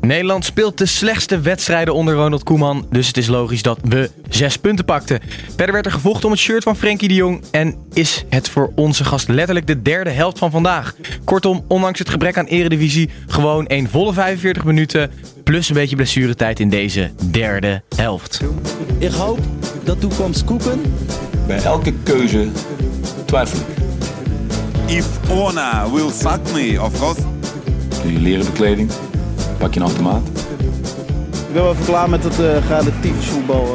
Nederland speelt de slechtste wedstrijden onder Ronald Koeman, dus het is logisch dat we zes punten pakten. Verder werd er gevochten om het shirt van Frenkie de Jong en is het voor onze gast letterlijk de derde helft van vandaag. Kortom, ondanks het gebrek aan eredivisie, gewoon een volle 45 minuten plus een beetje blessuretijd in deze derde helft. Ik hoop dat toekomst koeken. Bij elke keuze twijfel ik. If Ona will fuck me, of course. Doe je leren bekleding, pak je een automaat. Ik ben wel even klaar met het uh, relatief voetbal.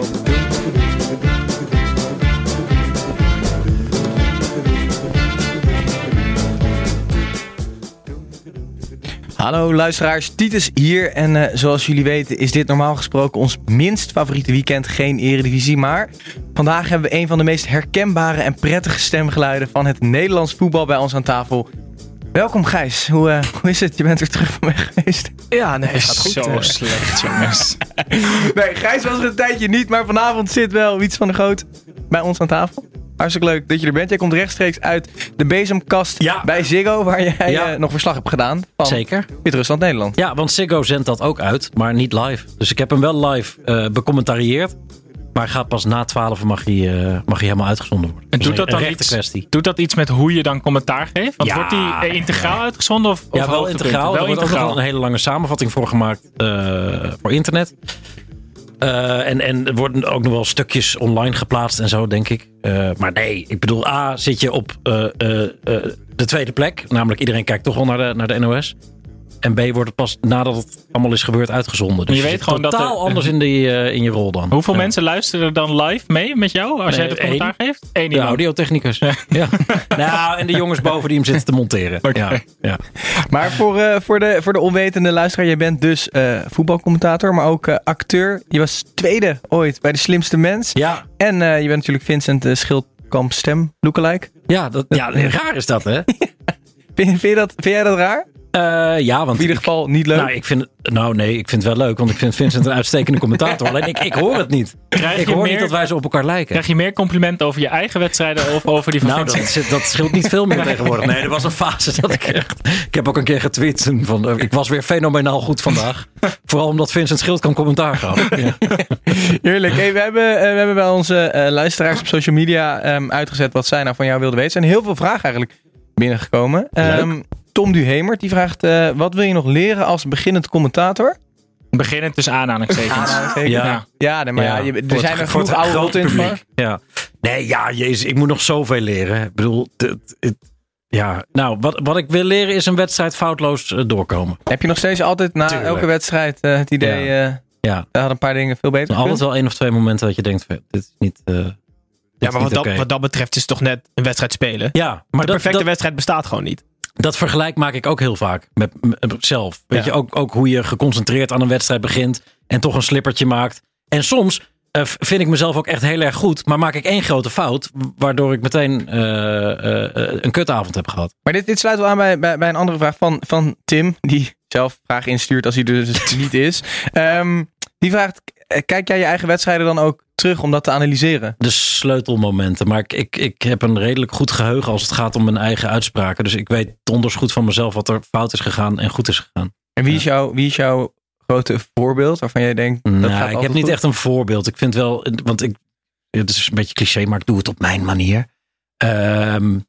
Hallo luisteraars, Titus hier en eh, zoals jullie weten is dit normaal gesproken ons minst favoriete weekend, geen eredivisie. Maar vandaag hebben we een van de meest herkenbare en prettige stemgeluiden van het Nederlands voetbal bij ons aan tafel. Welkom Gijs, hoe, eh, hoe is het? Je bent weer terug van weg geweest. Ja, nee, gaat goed, zo eh. slecht, jongens. Nee, Gijs was er een tijdje niet, maar vanavond zit wel Wiets van der Goot bij ons aan tafel. Hartstikke leuk dat je er bent. Jij komt rechtstreeks uit de bezemkast Ja. bij Ziggo, waar jij Ja. eh, nog verslag hebt gedaan van Zeker. Wit-Rusland Nederland. Ja, want Ziggo zendt dat ook uit, maar niet live. Dus ik heb hem wel live eh becommentarieerd. Maar gaat pas na 12 mag hij, eh, mag hij helemaal uitgezonden worden. En doet dat dan iets, kwestie. doet dat iets met hoe je dan commentaar geeft? Want Ja, wordt die eh, integraal uitgezonden of, of Ja, wel hoogtepunten? integraal. Wel er wordt ook integraal. nog een hele lange samenvatting voor gemaakt eh, voor internet. En, en er worden ook nog wel stukjes online geplaatst en zo, denk ik. Maar nee, ik bedoel, A, zit je op de tweede plek. Namelijk, iedereen kijkt toch wel naar de, naar de NOS. En B, wordt het pas nadat het allemaal is gebeurd uitgezonden. Dus je je weet zit gewoon dat totaal er- anders in, die, eh, in je rol dan. Hoeveel Ja. mensen luisteren er dan live mee met jou als jij dat commentaar één. geeft? Eén De audiotechnicus. Ja. nou, en de jongens boven die hem zitten te monteren. Ja, ja. Maar voor, eh, voor, de, voor de onwetende luisteraar, jij bent dus eh, voetbalcommentator, maar ook eh, acteur. Je was tweede ooit bij De Slimste Mens. ja, En eh, je bent natuurlijk Vincent uh, Schildkamp Stem lookalike. ja, dat, ja, raar is dat, hè? Vind, vind, je dat, vind jij dat raar? Eh, ja, want In ieder ik- geval niet leuk. Nou, ik vind, nou, nee, ik vind het wel leuk, want ik vind Vincent een uitstekende commentator. Alleen ik, ik hoor het niet. Krijg Ik je hoor meer- niet dat wij zo op elkaar lijken. Krijg je meer complimenten over je eigen wedstrijden of over die van Nou, dat, Vincent? dat scheelt niet veel meer tegenwoordig. Nee, er was een fase dat ik echt... Ik heb ook een keer getweet van... eh, Ik was weer fenomenaal goed vandaag. Vooral omdat Vincent Schild kan commentaar gaf. Ja. Heerlijk. Hey, we, hebben, eh, we hebben bij onze eh, luisteraars op social media ehm, uitgezet wat zij nou van jou wilden weten. Er zijn heel veel vragen eigenlijk binnengekomen. Ehm, Tom Duhemert die vraagt, eh, wat wil je nog leren als beginnend commentator? Beginnend tussen aanhalingstekens. Zeker. Ja. Ja, nee, maar ja, er voor zijn het- er voor genoeg het oude rotten in het. Ja. Nee, ja, jezus, ik moet nog zoveel leren. Ik bedoel, het, het- ja, nou, wat, wat ik wil leren is een wedstrijd foutloos eh, doorkomen. Heb je nog steeds altijd na Tuurlijk. elke wedstrijd eh, het idee, Ja. eh Ja, daar hadden een paar dingen veel beter er altijd wel één of twee momenten dat je denkt, dit is niet. eh, Ja, maar wat dat, wat dat betreft is het toch net een wedstrijd spelen. Ja, maar de dat, perfecte dat, wedstrijd bestaat gewoon niet. dat vergelijk maak ik ook heel vaak met mezelf. Weet Ja. je, ook, ook hoe je geconcentreerd aan een wedstrijd begint en toch een slippertje maakt. En soms eh, vind ik mezelf ook echt heel erg goed, maar maak ik één grote fout, waardoor ik meteen eh, eh, een kutavond heb gehad. Maar dit, dit sluit wel aan bij, bij, bij een andere vraag van, van Tim, die zelf vragen instuurt als hij er dus niet is. Ehm, die vraagt, kijk jij je eigen wedstrijden dan ook terug om dat te analyseren? de sleutelmomenten. Maar ik, ik, ik heb een redelijk goed geheugen als het gaat om mijn eigen uitspraken. Dus ik weet donders goed van mezelf wat er fout is gegaan en goed is gegaan. En wie is, jouw, wie is jouw grote voorbeeld waarvan jij denkt, dat Nou, gaat ik heb niet echt een voorbeeld. Ik vind wel, want ik, het is een beetje cliché, maar ik doe het op mijn manier. Ehm,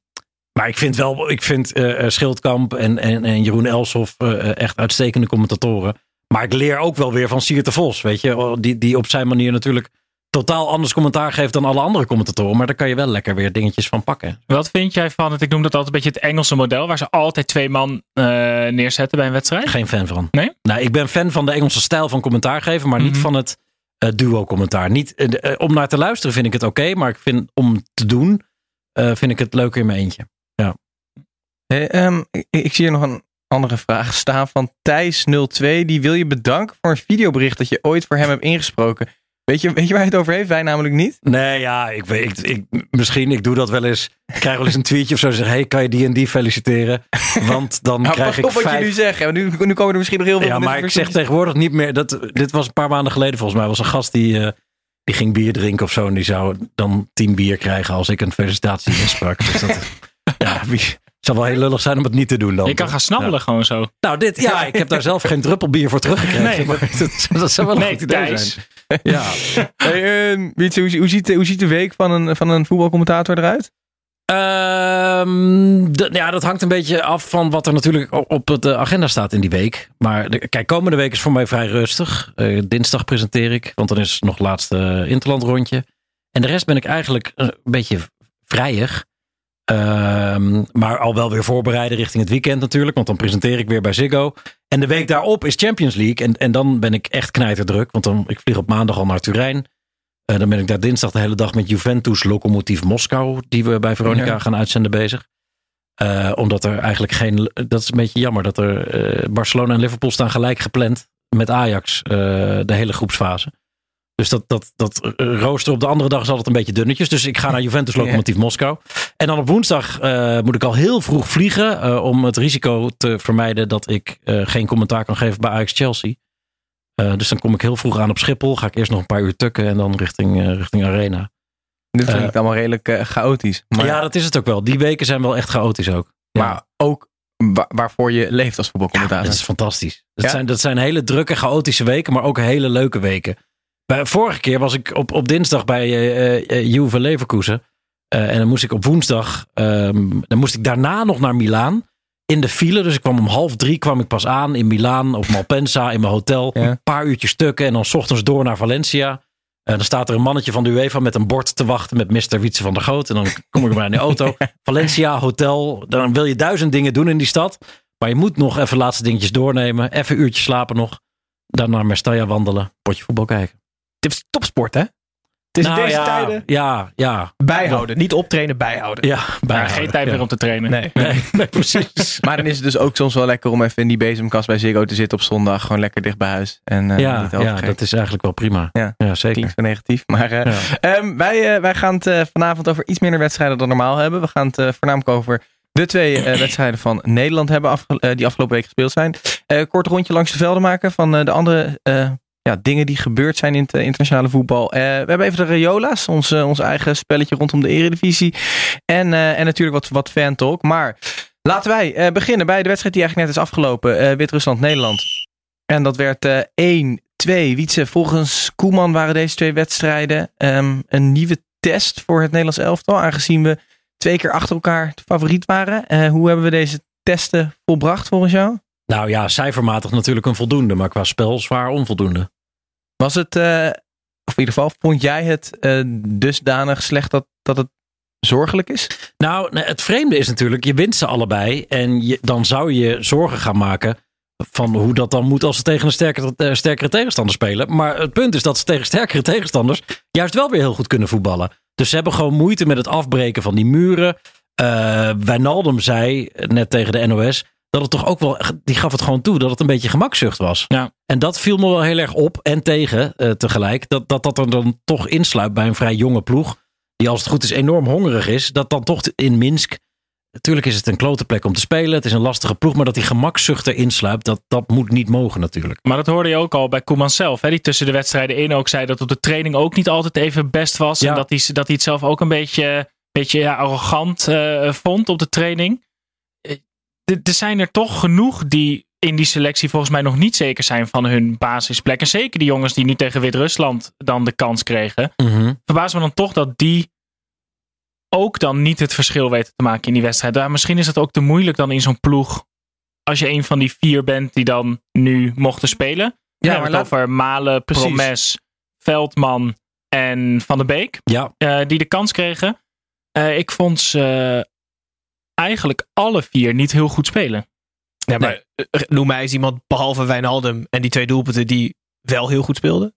maar ik vind wel, ik vind eh, eh, Schildkamp en, en, en Jeroen Elshoff eh, echt uitstekende commentatoren. Maar ik leer ook wel weer van Siert de Vos, weet je. Oh, Die, die op zijn manier natuurlijk totaal anders commentaar geeft dan alle andere commentatoren. Maar daar kan je wel lekker weer dingetjes van pakken. Wat vind jij van het, ik noem dat altijd een beetje het Engelse model, waar ze altijd twee man eh, neerzetten bij een wedstrijd? Geen fan van. Nee? Nou, ik ben fan van de Engelse stijl van commentaar geven, maar niet Mhm. van het eh, duo-commentaar. Niet, eh, om naar te luisteren vind ik het oké, maar ik vind om te doen, eh, vind ik het leuker in mijn eentje. Hey, ehm, ik, ik zie hier nog een andere vraag staan van Thijs02. Die wil je bedanken voor een videobericht dat je ooit voor hem hebt ingesproken. Weet je, weet je waar hij het over heeft? Wij namelijk niet. Nee, ja, ik weet, ik, ik, misschien, ik doe dat wel eens. Ik krijg wel eens een tweetje of zo. Zeg, hey, kan je die en die feliciteren? Want dan Nou, krijg pas ik op wat vijf... je nu zegt. Nu, nu komen er misschien nog heel veel Ja, maar ik zeg tegenwoordig niet meer. Dat, dit was een paar maanden geleden volgens mij. was een gast die, eh, die ging bier drinken of zo. En die zou dan tien bier krijgen als ik een felicitatie insprak. Dus dat, ja, wie, het zou wel heel lullig zijn om het niet te doen dan. Je kan gaan snabbelen Ja. gewoon zo. Nou, dit, ja, ik heb daar zelf geen druppel bier voor teruggekregen. Nee. maar dat, dat zou wel een Nee, goed idee Thijs. zijn. Ja. Hey, ehm, hoe, hoe, ziet, de- hoe ziet de week van een, van een voetbalcommentator eruit? Ehm, ja, dat hangt een beetje af van wat er natuurlijk op de agenda staat in die week. Maar de- kijk, komende week is voor mij vrij rustig. Eh, dinsdag presenteer ik, want dan is nog het laatste interlandrondje. En de rest ben ik eigenlijk een beetje vrijig. Ehm, maar al wel weer voorbereiden richting het weekend natuurlijk. Want dan presenteer ik weer bij Ziggo. En de week daarop is Champions League. En, en dan ben ik echt knijterdruk. Want dan, ik vlieg op maandag al naar Turijn. Eh, dan ben ik daar dinsdag de hele dag met Juventus Lokomotief Moskou. Die we bij Veronica Ja. gaan uitzenden bezig. Eh, omdat er eigenlijk geen. Dat is een beetje jammer dat er. eh, Barcelona en Liverpool staan gelijk gepland. Met Ajax. de hele groepsfase. Dus dat, dat, dat eh, rooster op de andere dag is altijd een beetje dunnetjes. Dus ik ga naar Juventus Lokomotief Moskou. En dan op woensdag eh, moet ik al heel vroeg vliegen. eh, om het risico te vermijden dat ik geen commentaar kan geven bij Ajax Chelsea. Dus dan kom ik heel vroeg aan op Schiphol. Ga ik eerst nog een paar uur tukken en dan richting, richting Arena. Dit klinkt allemaal redelijk chaotisch. Maar, ja, dat is het ook wel. Die weken zijn wel echt chaotisch ook. Ja. maar ook wa- waarvoor je leeft als voetbalcommentator. Dat is fantastisch. Dat, Ja? zijn, dat zijn hele drukke, chaotische weken, maar ook hele leuke weken. Bij, vorige keer was ik op, op dinsdag bij eh, Juve Leverkusen. En dan moest ik op woensdag, ehm, dan moest ik daarna nog naar Milaan. In de file, dus ik kwam om half drie kwam ik pas aan in Milaan op Malpensa in mijn hotel. Ja. Een paar uurtjes stukken en dan 's ochtends door naar Valencia. En dan staat er een mannetje van de UEFA met een bord te wachten met Mr. Wietse van der Goot. En dan kom ik maar in de auto. Valencia, hotel. Dan wil je duizend dingen doen in die stad. Maar je moet nog even laatste dingetjes doornemen. Even een uurtje slapen nog. Dan naar Mestalla wandelen. Potje voetbal kijken. Het is topsport, hè? Het is in Nou deze ja, tijden Ja, ja. bijhouden. Niet optrainen, bijhouden. Ja, bijhouden. geen tijd meer om te trainen. Nee. Nee, nee, precies. Maar dan is het dus ook soms wel lekker om even in die bezemkast bij Ziggo te zitten op zondag. Gewoon lekker dicht bij huis. En, eh, Ja, ja, dat is eigenlijk wel prima. Ja. zeker. klinkt zo negatief. Maar eh, ehm, wij, eh, wij gaan het vanavond over iets minder wedstrijden dan normaal hebben. We gaan het voornamelijk over de twee wedstrijden van Nederland hebben afge- die afgelopen week gespeeld zijn. Kort rondje langs de velden maken van de andere ja, dingen die gebeurd zijn in het eh, internationale voetbal. Eh, we hebben even de Rayola's, ons, eh, ons eigen spelletje rondom de eredivisie. En, en natuurlijk wat, wat fan talk. Maar laten wij beginnen bij de wedstrijd die eigenlijk net is afgelopen. Wit-Rusland-Nederland. En dat werd eh 1 2. Wietse, volgens Koeman waren deze twee wedstrijden ehm, een nieuwe test voor het Nederlands elftal. Aangezien we twee keer achter elkaar de favoriet waren. Hoe hebben we deze testen volbracht volgens jou? Nou ja, cijfermatig natuurlijk een voldoende. Maar qua spel zwaar onvoldoende. Was het, eh, of in ieder geval, vond jij het eh, dusdanig slecht dat, dat het zorgelijk is? Nou, het vreemde is natuurlijk, je wint ze allebei. En je, dan zou je zorgen gaan maken van hoe dat dan moet als ze tegen een sterkere, eh, sterkere tegenstander spelen. Maar het punt is dat ze tegen sterkere tegenstanders juist wel weer heel goed kunnen voetballen. Dus ze hebben gewoon moeite met het afbreken van die muren. Eh Wijnaldum zei net tegen de NOS dat het toch ook wel, die gaf het gewoon toe, dat het een beetje gemakzucht was. Ja. En dat viel me wel heel erg op en tegen eh, tegelijk. Dat, dat dat er dan toch insluit bij een vrij jonge ploeg. Die als het goed is enorm hongerig is. Dat dan toch in Minsk. Natuurlijk is het een klote plek om te spelen. Het is een lastige ploeg. Maar dat die gemakzucht erin sluipt. Dat, dat moet niet mogen natuurlijk. Maar dat hoorde je ook al bij Koeman zelf. Hè, die tussen de wedstrijden in ook zei dat op de training ook niet altijd even best was. Ja. En dat hij, dat hij het zelf ook een beetje, beetje ja, arrogant eh, vond op de training. Eh, Er er zijn er toch genoeg die in die selectie volgens mij nog niet zeker zijn van hun basisplek. En zeker die jongens die nu tegen Wit-Rusland dan de kans kregen. Verbaast me dan toch dat die ook dan niet het verschil weten te maken in die wedstrijd. Misschien is het ook te moeilijk dan in zo'n ploeg. Als je een van die vier bent die dan nu mochten spelen. Ja, maar maar het laat- over Malen, Precies. Promes, Veldman en Van der Beek. Ja. eh, die de kans kregen. Eh, ik vond ze eigenlijk alle vier niet heel goed spelen. Ja, maar eh, noem mij eens iemand behalve Wijnaldum en die twee doelpunten die wel heel goed speelden.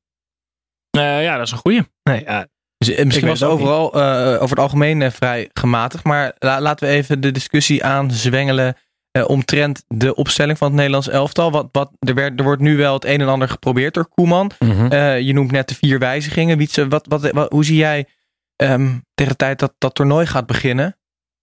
Eh, ja, dat is een goeie. Nee, ja. Dus, eh, misschien was het overal eh, over het algemeen eh, vrij gematigd. Maar la- laten we even de discussie aanzwengelen eh, omtrent de opstelling van het Nederlands elftal. Wat, wat, er, werd, er wordt nu wel het een en ander geprobeerd door Koeman. Mhm. Eh, je noemt net de vier wijzigingen. Wietse, wat, wat, wat- hoe zie jij ehm, tegen de tijd dat dat toernooi gaat beginnen?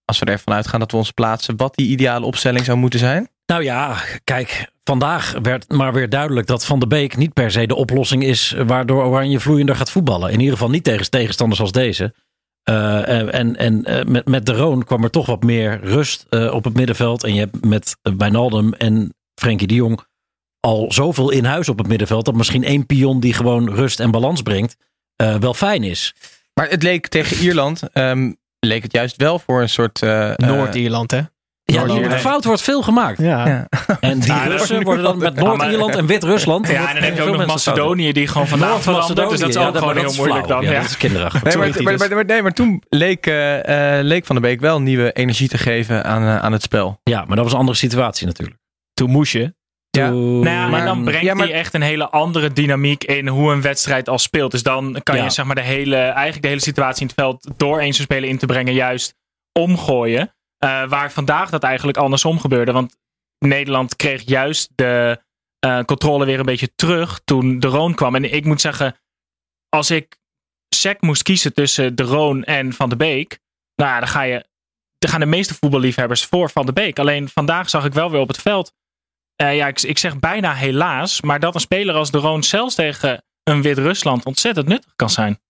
Als we ervan uitgaan dat we ons plaatsen, wat die ideale opstelling zou moeten zijn? Nou ja, kijk, vandaag werd maar weer duidelijk dat Van der Beek niet per se de oplossing is waardoor Oranje vloeiender gaat voetballen. In ieder geval niet tegen tegenstanders als deze. Eh, en en, en eh, met, met de Roon kwam er toch wat meer rust eh, op het middenveld. En je hebt met Wijnaldum en Frenkie de Jong al zoveel in huis op het middenveld. Dat misschien één pion die gewoon rust en balans brengt, eh, wel fijn is. Maar het leek tegen Ierland, ehm, leek het juist wel voor een soort... Noord-Ierland, hè? Ja, de fout wordt veel gemaakt. Ja. Ja. En die Ja, Russen worden dan met Noord-Ierland en Wit-Rusland. Ja, en dan heb je ook nog Macedonië die gewoon vandaag verandert. Dus dat is ook gewoon heel moeilijk dan. Ja, Ja. dat is kinderachtig. Nee, maar, Sorry, maar, Titus. maar, maar- nee, maar toen leek, eh, eh, leek Van der Beek wel nieuwe energie te geven aan, eh, aan het spel. Ja, maar dat was een andere situatie natuurlijk. Toen moest je. Ja. Toen- Nou ja, Maar- en dan brengt ja, maar- hij echt een hele andere dynamiek in hoe een wedstrijd al speelt. Dus dan kan Ja. je zeg maar de hele, eigenlijk de hele situatie in het veld door eens een speler in te brengen juist omgooien. Eh, waar vandaag dat eigenlijk andersom gebeurde. Want Nederland kreeg juist de eh, controle weer een beetje terug toen de Roon kwam. En ik moet zeggen, als ik sec moest kiezen tussen de Roon en Van de Beek, nou ja, dan ga je, gaan de meeste voetballiefhebbers voor Van de Beek. Alleen vandaag zag ik wel weer op het veld eh, ja, ik, ik zeg bijna helaas, maar dat een speler als de Roon zelfs tegen een Wit-Rusland ontzettend nuttig kan zijn.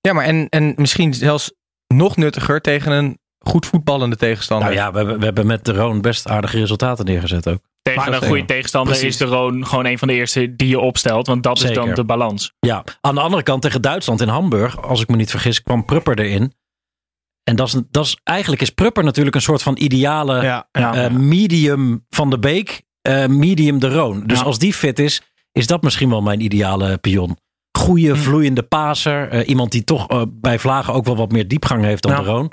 Ja, maar en, en misschien zelfs nog nuttiger tegen een goed voetballende tegenstander. Nou ja, we hebben, we hebben met de Roon best aardige resultaten neergezet ook. Tegen Maar een goede tegenstander Precies. is de Roon gewoon een van de eerste die je opstelt, want dat is dan de balans. Ja, aan de andere kant tegen Duitsland in Hamburg, als ik me niet vergis, kwam Prupper erin. En dat is, dat is, eigenlijk is Prupper natuurlijk een soort van ideale Ja. Ja. eh, medium van de Beek, eh, medium de Roon. Dus Ja. als die fit is, is dat misschien wel mijn ideale pion. Goeie, Hm. vloeiende paser. eh, iemand die toch bij Vlagen ook wel wat meer diepgang heeft dan Ja. de Roon.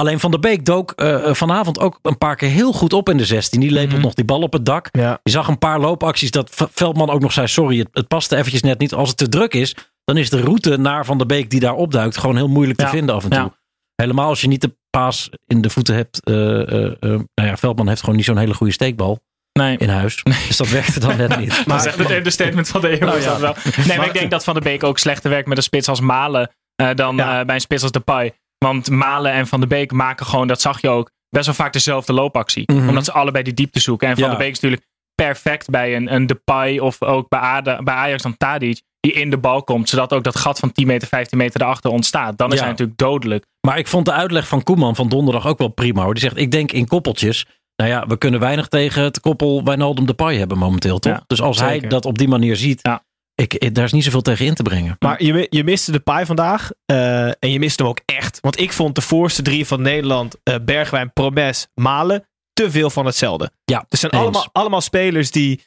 Alleen Van der Beek dook eh, vanavond ook een paar keer heel goed op in de 16. Die lepelt Mhm. nog die bal op het dak. Ja. Je zag een paar loopacties dat Veldman ook nog zei: Sorry, het, het paste eventjes net niet. Als het te druk is, dan is de route naar Van der Beek die daar opduikt gewoon heel moeilijk te vinden af en toe. Ja. Helemaal als je niet de paas in de voeten hebt. eh, eh, eh, nou ja, Veldman heeft gewoon niet zo'n hele goede steekbal Nee. in huis. Dus dat werkte dan net niet. dat is echt het understatement van de eeuw. Nou ja. wel. Nee, maar ik denk dat Van der Beek ook slechter werkt met een spits als Malen eh, dan Ja. eh, bij een spits als Depay. Want Malen en Van der Beek maken gewoon, dat zag je ook, best wel vaak dezelfde loopactie. Mhm. Omdat ze allebei die diepte zoeken. En Van Ja. der Beek is natuurlijk perfect bij een, een Depay of ook bij, bij Ajax dan Tadic. Die in de bal komt, zodat ook dat gat van 10 meter, 15 meter erachter ontstaat. Dan is Ja. hij natuurlijk dodelijk. Maar ik vond de uitleg van Koeman van donderdag ook wel prima hoor. Die zegt: Ik denk in koppeltjes. Nou ja, we kunnen weinig tegen het koppel Wijnaldum Depay hebben momenteel, toch? Ja, dus als hij dat op die manier ziet, Ja. Ik, daar is niet zoveel tegen in te brengen. Maar je, je miste de paai vandaag. eh, en je miste hem ook echt. Want ik vond de voorste drie van Nederland, eh, Bergwijn, Promes, Malen, te veel van hetzelfde. Ja, Het zijn eens. allemaal, allemaal spelers die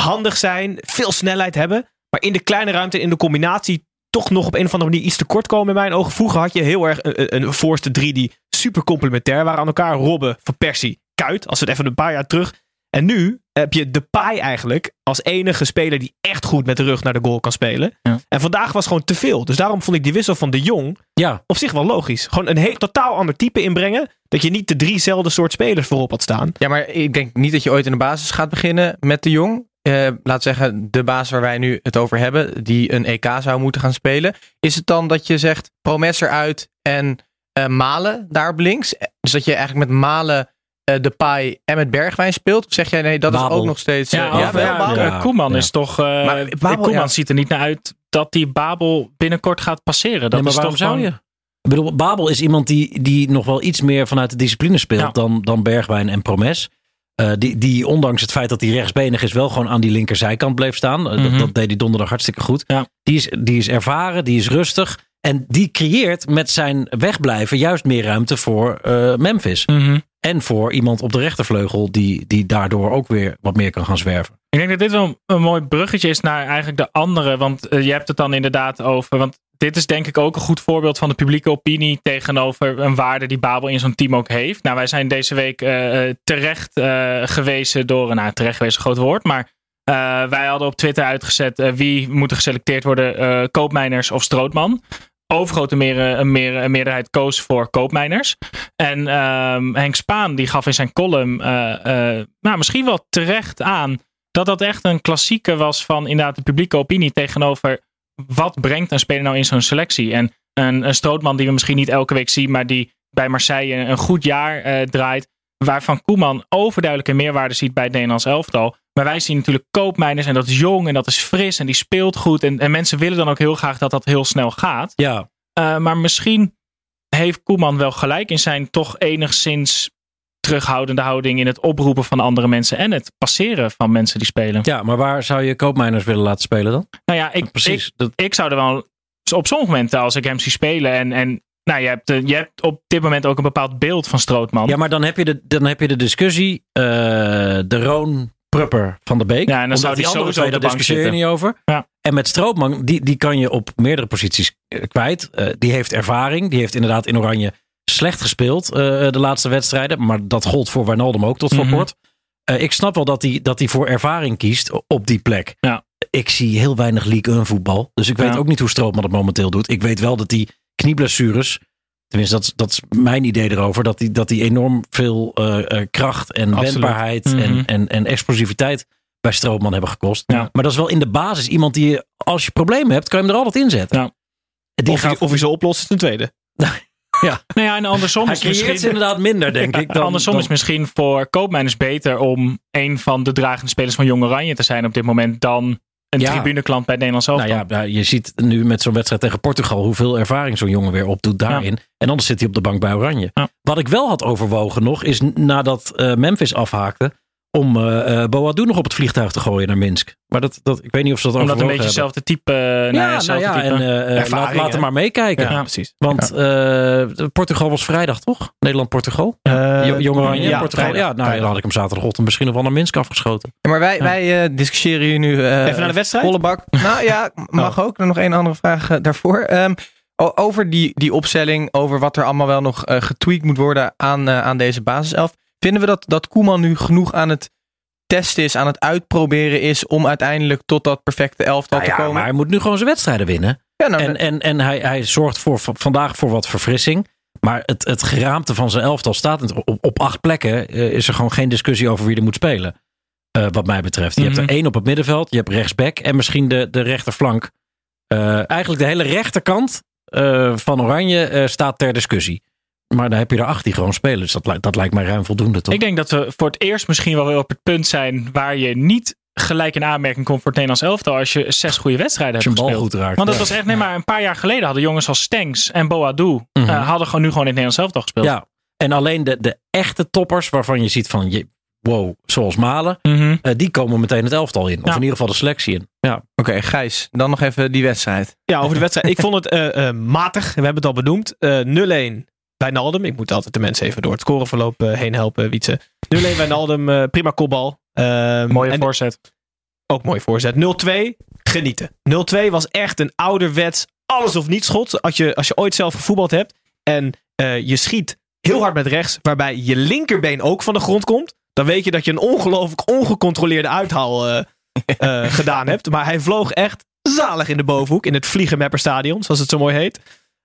handig zijn, veel snelheid hebben. Maar in de kleine ruimte, in de combinatie, toch nog op een of andere manier iets tekort komen in mijn ogen. Vroeger had je heel erg een, een, een voorste drie die super complementair waren aan elkaar. Robben, Van Persie, Kuit, als we het even een paar jaar terug. En nu heb je de paai eigenlijk als enige speler die echt goed met de rug naar de goal kan spelen. Ja. En vandaag was gewoon te veel. Dus daarom vond ik die wissel van de Jong Ja, op zich wel logisch. Gewoon een heel, totaal ander type inbrengen. Dat je niet de driezelfde soort spelers voorop had staan. Ja, maar ik denk niet dat je ooit in de basis gaat beginnen met de Jong. Eh, laat zeggen, de baas waar wij nu het over hebben, die een EK zou moeten gaan spelen. Is het dan dat je zegt Promes eruit en eh, Malen daar op links? Dus dat je eigenlijk met Malen, eh de Pai en met Bergwijn speelt? Of zeg jij nee, dat is ook nog steeds... Ja, eh, wel, eh, Koeman Ja. is toch. eh, Maar Babel, Koeman ja. ziet er niet naar uit dat die Babel binnenkort gaat passeren. Dat nee, maar is waarom toch zou gewoon- je? Ik bedoel, Babel is iemand die, die nog wel iets meer vanuit de discipline speelt Ja. dan, dan Bergwijn en Promes. Eh, die, die ondanks het feit dat hij rechtsbenig is, wel gewoon aan die linkerzijkant bleef staan. Eh, dat- Mhm. dat, deed hij donderdag hartstikke goed. Ja. Die, is, die is ervaren, die is rustig. En die creëert met zijn wegblijven juist meer ruimte voor eh, Memphis. Mhm. En voor iemand op de rechtervleugel die, die daardoor ook weer wat meer kan gaan zwerven. Ik denk dat dit wel een mooi bruggetje is naar eigenlijk de andere. Want eh, je hebt het dan inderdaad over. Want dit is denk ik ook een goed voorbeeld van de publieke opinie tegenover een waarde die Babel in zo'n team ook heeft. Nou, wij zijn deze week eh, eh, terecht gewezen door. Nou, terecht gewezen, groot woord. Maar wij hadden op Twitter uitgezet wie moet er geselecteerd worden: Koopmeiners of Strootman. Overgrote meer, meer, meerderheid koos voor koopmijners. En ehm, Henk Spaan die gaf in zijn column eh, eh, nou, misschien wel terecht aan dat dat echt een klassieke was van inderdaad de publieke opinie tegenover wat brengt een speler nou in zo'n selectie. En een, een Strootman die we misschien niet elke week zien, maar die bij Marseille een goed jaar eh, draait. Waarvan Koeman overduidelijke meerwaarde ziet bij het Nederlands elftal. Maar wij zien natuurlijk koopmijners en dat is jong en dat is fris en die speelt goed. En, en mensen willen dan ook heel graag dat dat heel snel gaat. Ja. Uh, maar misschien heeft Koeman wel gelijk in zijn toch enigszins terughoudende houding in het oproepen van andere mensen en het passeren van mensen die spelen. Ja, maar waar zou je koopmijners willen laten spelen dan? Nou ja, ik, Precies, ik, dat- ik zou er wel op sommige momenten als ik hem zie spelen en, en nou, je, hebt, eh, je hebt op dit moment ook een bepaald beeld van Strootman. Ja, maar dan heb je de, dan heb je de discussie. eh, de Roon Prupper van de Beek. Ja, en dan Omdat zou die andere sowieso twee, daar discussieer je niet over. Ja. En met Strootman, die, die kan je op meerdere posities eh, kwijt. Die heeft ervaring. Die heeft inderdaad in Oranje slecht gespeeld de laatste wedstrijden. Maar dat gold voor Wijnaldum ook tot voor Mhm. kort. Ik snap wel dat hij dat hij voor ervaring kiest op die plek. Ja. Ik zie heel weinig League 1 voetbal. Dus ik weet Ja. ook niet hoe Strootman het momenteel doet. Ik weet wel dat die knieblessures... Tenminste, dat, is- dat is mijn idee erover. Dat die, dat die enorm veel eh, eh, kracht en Absoluut. wendbaarheid Mhm. en, en, en explosiviteit bij Strootman hebben gekost. Ja. Maar dat is wel in de basis iemand die, je- als je problemen hebt, kan je hem er altijd in zetten. Ja. Die of, gaat, hij, of hij ze oplost is een tweede. Nou ja, en andersom hij is misschien... inderdaad minder, denk ik. Dan, Andersom dan- is misschien voor koopmijners beter om een van de dragende spelers van Jong Oranje te zijn op dit moment dan een Ja. tribuneklant bij het Nederlands elftal. Nou ja, je ziet nu met zo'n wedstrijd tegen Portugal hoeveel ervaring zo'n jongen weer opdoet daarin. En anders zit hij op de bank bij Oranje. Ja. Wat ik wel had overwogen nog, is nadat eh, Memphis afhaakte, om eh eh, Boadu nog op het vliegtuig te gooien naar Minsk. Maar dat, dat, ik weet niet of ze dat Omdat een beetje hetzelfde type... eh, nou ja, Ja, nou ja, type. en laat, laat hem maar meekijken. Ja, precies. Want eh, Portugal was vrijdag, toch? Nederland-Portugal. Eh, Jo- Jong Oranje, ja, Portugal. vrijdag. ja, nou, Vrijdag. dan had ik hem zaterdagochtend misschien nog wel naar Minsk afgeschoten. Ja, maar wij, wij eh, discussiëren hier nu. eh, Even naar de wedstrijd? Volle bak. Nou ja, mag ook. Nog één andere vraag daarvoor. Ehm, over die, die opstelling, over wat er allemaal wel nog getweakt moet worden aan, aan deze basiself. Vinden we dat, dat Koeman nu genoeg aan het testen is, aan het uitproberen is om uiteindelijk tot dat perfecte elftal Nou te ja, komen? maar hij moet nu gewoon zijn wedstrijden winnen. ja, nou, En, en, en hij, hij zorgt voor, vandaag voor wat verfrissing. Maar het, het geraamte van zijn elftal staat op, op acht plekken. eh, is er gewoon geen discussie over wie er moet spelen. Eh, wat mij betreft. Je hebt Mhm. er één op het middenveld. Je hebt rechtsback. En misschien de, de rechterflank. Eh, eigenlijk de hele rechterkant eh, van Oranje eh, staat ter discussie. Maar dan heb je er acht die gewoon spelen. Dus dat, lijkt- dat lijkt mij ruim voldoende, toch? Ik denk dat we voor het eerst misschien wel weer op het punt zijn waar je niet gelijk in aanmerking komt voor het Nederlands elftal als je zes goede wedstrijden Als je hebt een bal gespeeld. goed raakt. Want dat Ja. was echt, nee, maar een paar jaar geleden hadden jongens als Stenks en Boadu Mhm. eh, hadden gewoon nu gewoon in het Nederlands elftal gespeeld. Ja, en alleen de, de echte toppers waarvan je ziet van, je, wow, zoals Malen, Mhm. eh, die komen meteen het elftal in. Of Ja. in ieder geval de selectie in. Ja. Oké, Gijs, dan nog even die wedstrijd. Ja, over de wedstrijd. Ik vond het eh, eh, matig. We hebben het al benoemd. Eh 0-1 bij Naldum. Ik moet altijd de mensen even door het scoreverloop eh, heen helpen, Wietse. 0-1 bij Naldum. eh, prima kopbal. Ehm, Mooie voorzet. Ook mooi voorzet. 0-2. Genieten. 0-2 was echt een ouderwets alles of niets schot. Als je, als je ooit zelf gevoetbald hebt. En eh, je schiet heel hard met rechts. Waarbij je linkerbeen ook van de grond komt. Dan weet je dat je een ongelooflijk ongecontroleerde uithaal eh, eh, gedaan hebt. Maar hij vloog echt zalig in de bovenhoek. In het Vliegenmapperstadion, zoals het zo mooi heet.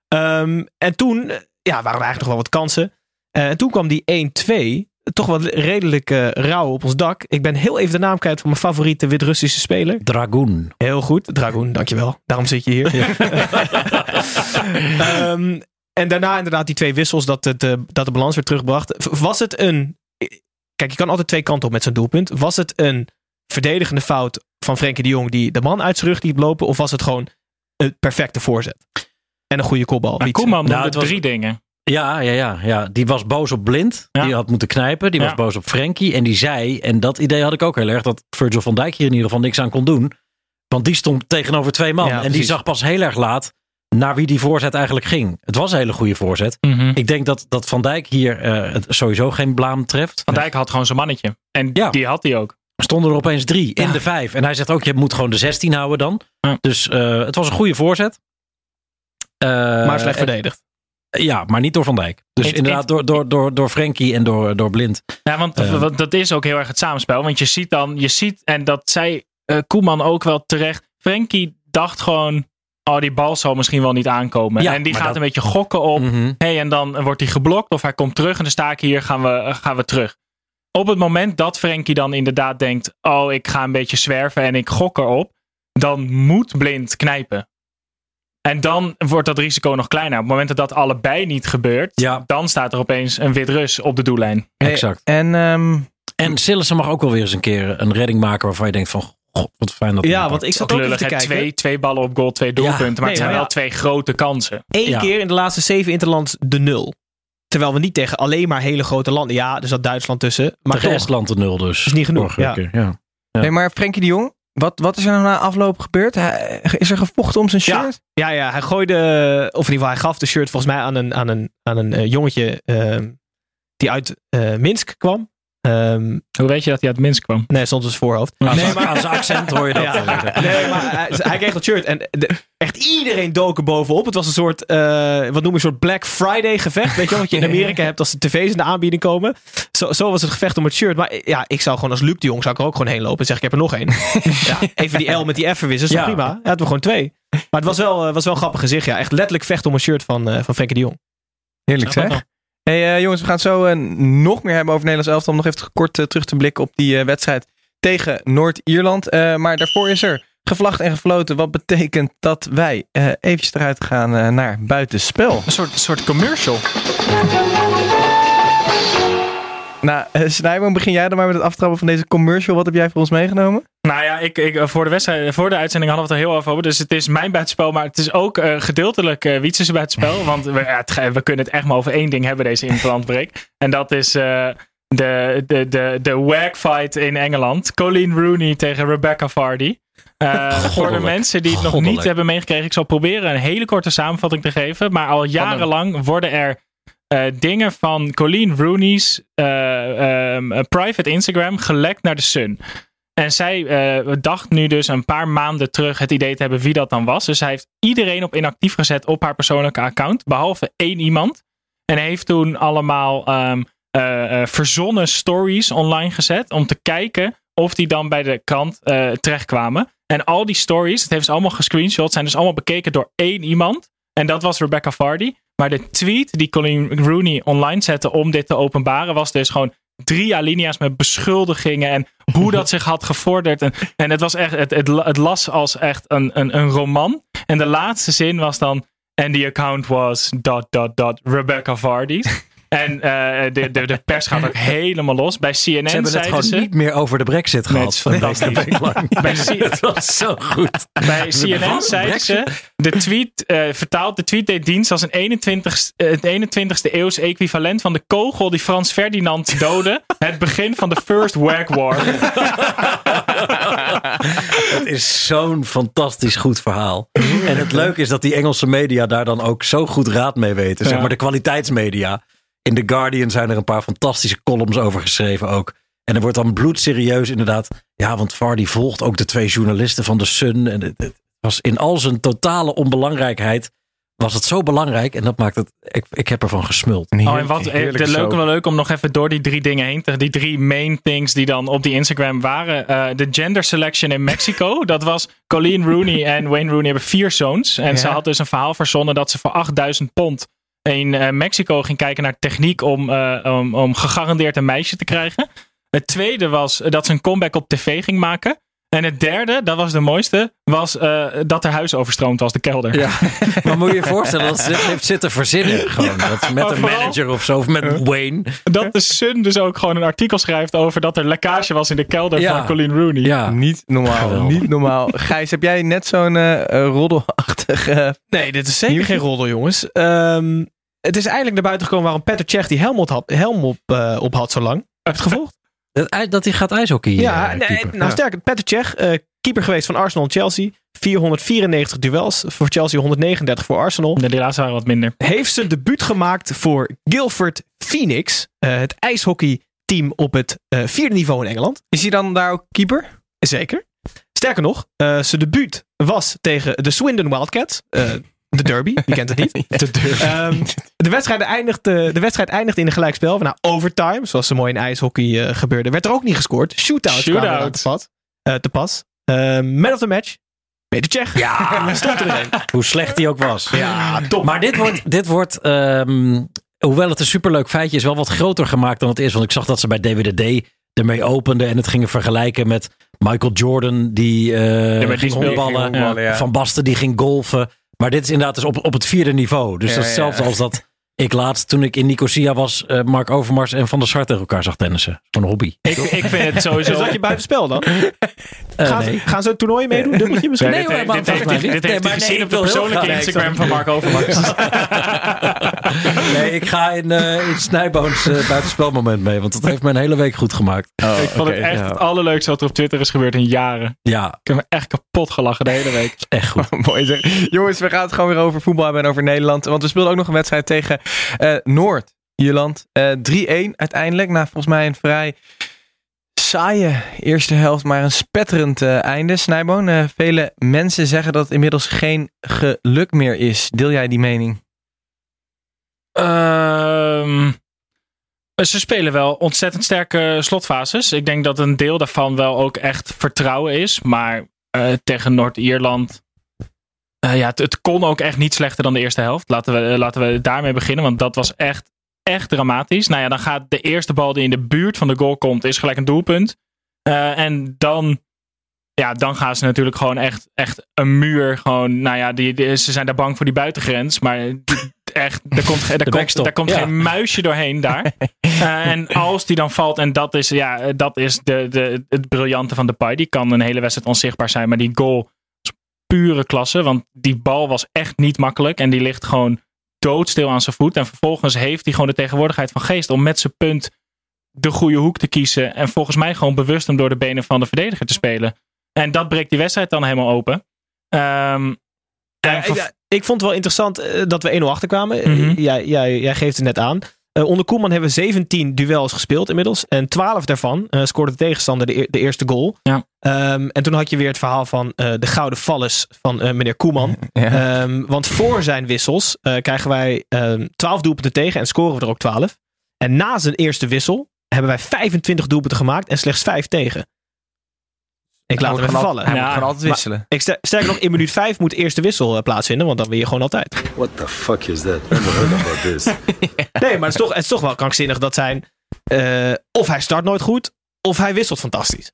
Ehm, en toen eh, ja, waren er eigenlijk nog wel wat kansen. Eh, en toen kwam die 1-2. Toch wel redelijk eh, rauw op ons dak. Ik ben heel even de naam kwijt van mijn favoriete Wit-Russische speler. Dragoon. Heel goed, Dragoen, dankjewel. Daarom zit je hier. Ehm, en daarna inderdaad die twee wissels dat, het, eh, dat de balans werd teruggebracht. V- Was het een... Kijk, je kan altijd twee kanten op met zo'n doelpunt. Was het een verdedigende fout van Frenkie de Jong die de man uit zijn rug liet lopen? Of was het gewoon een perfecte voorzet? En een goede kopbal. Maar. Koeman Nou, het was- drie dingen. Ja, ja, ja, ja, die was boos op Blind. Ja. Die had moeten knijpen. Die was boos op Frenkie. En die zei, en dat idee had ik ook heel erg, dat Virgil van Dijk hier in ieder geval niks aan kon doen. Want die stond tegenover twee man. Ja, en die zag pas heel erg laat naar wie die voorzet eigenlijk ging. Het was een hele goede voorzet. Mhm. Ik denk dat, dat Van Dijk hier eh, sowieso geen blaam treft. Van Dijk had gewoon zijn mannetje. En Ja. die had hij ook. Er stonden er opeens drie in de vijf. En hij zegt ook, je moet gewoon de 16 houden dan. Dus eh, het was een goede voorzet. Eh, maar slecht verdedigd. Ja, maar niet door Van Dijk. Dus Het- inderdaad door, door, door, door Frenkie en door, door Blind. Ja, want Eh. want dat is ook heel erg het samenspel. Want je ziet dan, je ziet, en dat zei eh, Koeman ook wel terecht. Frenkie dacht gewoon, oh, die bal zal misschien wel niet aankomen. Ja, en die gaat dat- een beetje gokken op. Mhm. hey, en dan wordt hij geblokt of hij komt terug en dan sta ik hier, gaan we, gaan we terug. Op het moment dat Frenkie dan inderdaad denkt, oh, ik ga een beetje zwerven en ik gok erop, dan moet Blind knijpen. En dan wordt dat risico nog kleiner. Op het moment dat dat allebei niet gebeurt, Ja. dan staat er opeens een wit Rus op de doellijn. Exact. En ehm, En Sillissen mag ook wel weer eens een keer een redding maken waarvan je denkt van, god, wat fijn dat Ja, want ik zat Ook te kijken. twee, twee ballen op goal, twee doelpunten. maar nee, het zijn maar wel ja. twee grote kansen. Eén Ja. keer in de laatste zeven interlands de nul. Terwijl we niet tegen alleen maar hele grote landen. Ja, er zat Duitsland tussen. Maar Tegen toch. Estland de nul dus. Is niet genoeg, Vorige ja. keer, ja. Ja. nee, maar Frenkie de Jong, wat, wat is er nou na afloop gebeurd? Hij- is er gevochten om zijn shirt? Ja, ja, hij gooide, of in ieder geval, hij gaf de shirt volgens mij aan een, aan een, aan een eh, jongetje ehm, die uit eh, Minsk kwam. Ehm, Hoe weet je dat hij uit Minsk kwam? nee, stond op zijn voorhoofd. Aan nee, maar, aan zijn accent hoor je dat. Ja. nee, maar hij, hij kreeg dat shirt en de- echt iedereen dook er bovenop. Het was een soort, eh, wat noem je, een soort Black Friday gevecht. Weet je wel, wat je in Amerika hebt als de tv's in de aanbieding komen. Zo, zo was het gevecht om het shirt. Maar ja, ik zou gewoon als Luc de Jong zou ik er ook gewoon heen lopen en zeg ik heb er nog één. ja, even die L met die F verwissen, is Ja. prima. Ja, het we gewoon twee. Maar het was wel, eh, was wel een grappig gezicht. Ja, echt letterlijk vechten om een shirt van, eh van Frenkie de Jong. Heerlijk zeg. Hey, eh, jongens, we gaan zo eh, nog meer hebben over Nederlands elftal. Om nog even kort eh, terug te blikken op die wedstrijd tegen Noord-Ierland. Maar daarvoor is er gevlacht en gefloten. Wat betekent dat wij eventjes eruit gaan naar buitenspel. Een soort, soort commercial. Nou, uh, Snijboom, begin jij dan maar met het aftrappen van deze commercial. Wat heb jij voor ons meegenomen? Nou ja, ik, ik, eh, voor, de wedstrijd, voor de uitzending hadden we het er heel even over. Dus het is mijn buitenspel, maar het is ook eh, gedeeltelijk uh, Wietsen's buitenspel. Want we, ja, het, we kunnen het echt maar over één ding hebben, deze interlandbreak. En dat is uh, de, de, de, de wag fight in Engeland. Colleen Rooney tegen Rebecca Vardy. Uh, voor de mensen die het nog Goddelijk. niet hebben meegekregen, ik zal proberen een hele korte samenvatting te geven. Maar al jarenlang worden er uh, dingen van Colleen Rooney's uh, um, private Instagram gelekt naar de Sun. En zij uh, dacht nu dus een paar maanden terug het idee te hebben wie dat dan was. Dus hij heeft iedereen op inactief gezet op haar persoonlijke account, behalve één iemand. En heeft toen allemaal uh, verzonnen stories online gezet om te kijken of die dan bij de krant terechtkwamen. En al die stories, dat heeft ze allemaal gescreenshot, zijn dus allemaal bekeken door één iemand. En dat was Rebecca Vardy. Maar de tweet die Colleen Rooney online zette om dit te openbaren, was dus gewoon drie alinea's met beschuldigingen en hoe dat zich had gevorderd. En, en het was echt, het, het, het las als echt een, een, een roman. En de laatste zin was dan, and the account was dot dot dot Rebecca Vardy. En uh, de, de, de pers gaat ook helemaal los. Bij CNN Ze hebben het gewoon ze... niet meer over de brexit gehad. is fantastisch. Bij C- Het was zo goed. Bij CNN zeiden ze, de tweet, uh, vertaald, de tweet deed dienst als een 21, uh, het 21ste eeuws equivalent van de kogel die Frans Ferdinand doodde. het begin van de First Wag War. Het is zo'n fantastisch goed verhaal. En het leuke is dat die Engelse media daar dan ook zo goed raad mee weten. Zeg maar de kwaliteitsmedia. In The Guardian zijn er een paar fantastische columns over geschreven ook. En er wordt dan bloedserieus inderdaad. Ja, want Vardy volgt ook de twee journalisten van The Sun. En het, het was in al zijn totale onbelangrijkheid. Was het zo belangrijk. En dat maakt het. Ik, ik heb ervan gesmuld. Oh, en wat eh, de leuk, wel leuk om nog even door die drie dingen heen te Die drie main things die dan op die Instagram waren. Uh, de gender selection in Mexico. dat was Colleen Rooney en Wayne Rooney hebben vier zoons. En Ja. ze had dus een verhaal verzonnen dat ze voor 8000 pond in uh, Mexico ging kijken naar techniek om, uh, om, om gegarandeerd een meisje te krijgen. Het tweede was dat ze een comeback op tv ging maken. En het derde, dat was de mooiste, was uh, dat er huis overstroomd was, de kelder. Ja. maar moet je je voorstellen dat ze dit heeft zitten verzinnen. Gewoon. Dat met een vooral- manager of zo, of met Wayne. Dat de Sun dus ook gewoon een artikel schrijft over dat er lekkage was in de kelder Ja. van Colleen Rooney. Ja, Niet normaal, Geweldig. niet normaal. Gijs, heb jij net zo'n eh eh, roddelachtige... Nee, dit is zeker geen roddel, jongens. Ehm, het is eigenlijk naar buiten gekomen waarom Petr Cech die helm op had, helm op, eh, op had zo lang. Heb je het gevolgd? Dat, hij- dat hij gaat ijshockey Ja, eh, nee, nou Ja. sterker. Petr Cech, eh, keeper geweest van Arsenal en Chelsea. 494 duels voor Chelsea, 139 voor Arsenal. De laatste waren wat minder. Heeft zijn debuut gemaakt voor Guildford Phoenix. eh, het ijshockeyteam op het eh, vierde niveau in Engeland. Is hij dan daar ook keeper? Zeker. Sterker nog, eh, zijn debuut was tegen de Swindon Wildcats. Eh, de derby, wie kent het niet? De. Ehm, de, wedstrijd eindigde, de wedstrijd eindigde in een gelijkspel. Na overtime, zoals zo mooi in ijshockey eh, gebeurde. Werd er ook niet gescoord. Shootout. eraan te, pas. eh, te pas. Ehm, man of the match. Peter Tsjech. Ja, stond er. Hoe slecht hij ook was. Ja, top. Maar dit wordt, dit wordt ehm, hoewel het een superleuk feitje is, wel wat groter gemaakt dan het is. Want ik zag dat ze bij DWDD ermee openden en het gingen vergelijken met Michael Jordan die, eh die ging ja. Van Basten die ging golfen. Maar dit is inderdaad dus op, op het vierde niveau. Dus Ja, dat is hetzelfde ja. als dat ik laatst toen ik in Nicosia was, eh, Mark Overmars en Van der Sar tegen elkaar zag tennissen. Gewoon een hobby. Ik, ik vind het sowieso... dat je buitenspel dan? Eh, Gaan, nee. ze, gaan ze een toernooi meedoen? Dubbeltje misschien? Nee, Nee, dit, hoor, maar heeft- dit, heeft, dit niet. heeft Nee, hij maar gezien nee, op de persoonlijke graag- Instagram van Mark Overmars. Nee, ik ga in, eh in Snijboons buitenspelmoment mee, want dat heeft mijn hele week goed gemaakt. ik vond het echt het allerleukste wat er op Twitter is gebeurd in jaren. Ja, Ik heb me echt kapot gelachen de hele week. echt goed. Mooi zeg. Jongens, we gaan het gewoon weer over voetbal hebben en over Nederland. Want we speelden ook nog een wedstrijd tegen eh, Noord-Ierland. Eh 3-1 uiteindelijk. Na volgens mij een vrij saaie eerste helft, maar een spetterend eh, einde. Snijboon, eh, vele mensen zeggen dat het inmiddels geen geluk meer is. Deel jij die mening? Ehm, ze spelen wel ontzettend sterke slotfases. Ik denk dat een deel daarvan wel ook echt vertrouwen is. Maar eh, tegen Noord-Ierland. Eh, ja, het, het kon ook echt niet slechter dan de eerste helft. Laten we, eh, laten we daarmee beginnen. Want dat was echt, echt dramatisch. Nou ja, dan gaat de eerste bal die in de buurt van de goal komt, is gelijk een doelpunt. Eh, en dan. Ja, dan gaan ze natuurlijk gewoon echt, echt een muur. Gewoon, nou ja, die, die- ze zijn daar bang voor die buitengrens. Maar die- echt, er komt, ge- er komt, backstop, komt ja. geen muisje doorheen daar. En als die dan valt, en dat is, ja, dat is de, de, het briljante van Depay. Die kan een hele wedstrijd onzichtbaar zijn. Maar die goal pure klasse. Want die bal was echt niet makkelijk. En die ligt gewoon doodstil aan zijn voet. En vervolgens heeft hij gewoon de tegenwoordigheid van geest om met zijn punt de goede hoek te kiezen. En volgens mij gewoon bewust hem door de benen van de verdediger te spelen. En dat breekt die wedstrijd dan helemaal open. Ehm, Ja, ik, ik vond het wel interessant eh, dat we 1-0 achterkwamen. Mhm. jij, jij, jij geeft het net aan. Eh, onder Koeman hebben we 17 duels gespeeld inmiddels. En 12 daarvan eh, scoorde de tegenstander de, de eerste goal. Ja. Ehm, en toen had je weer het verhaal van eh, de gouden vallers van meneer Koeman. Ehm, want voor zijn wissels krijgen wij ehm 12 doelpunten tegen en scoren we er ook 12. En na zijn eerste wissel hebben wij 25 doelpunten gemaakt en slechts 5 tegen. Ik laat hem even vallen. Hij Ja, moet gewoon altijd maar- wisselen. Ik ster- sterker nog, in minuut 5 moet de eerste wissel eh, plaatsvinden, want dan win je gewoon altijd. What the fuck is that? Heard about this. Nee, maar het is toch, het is toch wel krankzinnig dat zijn. eh, of hij start nooit goed, of hij wisselt fantastisch.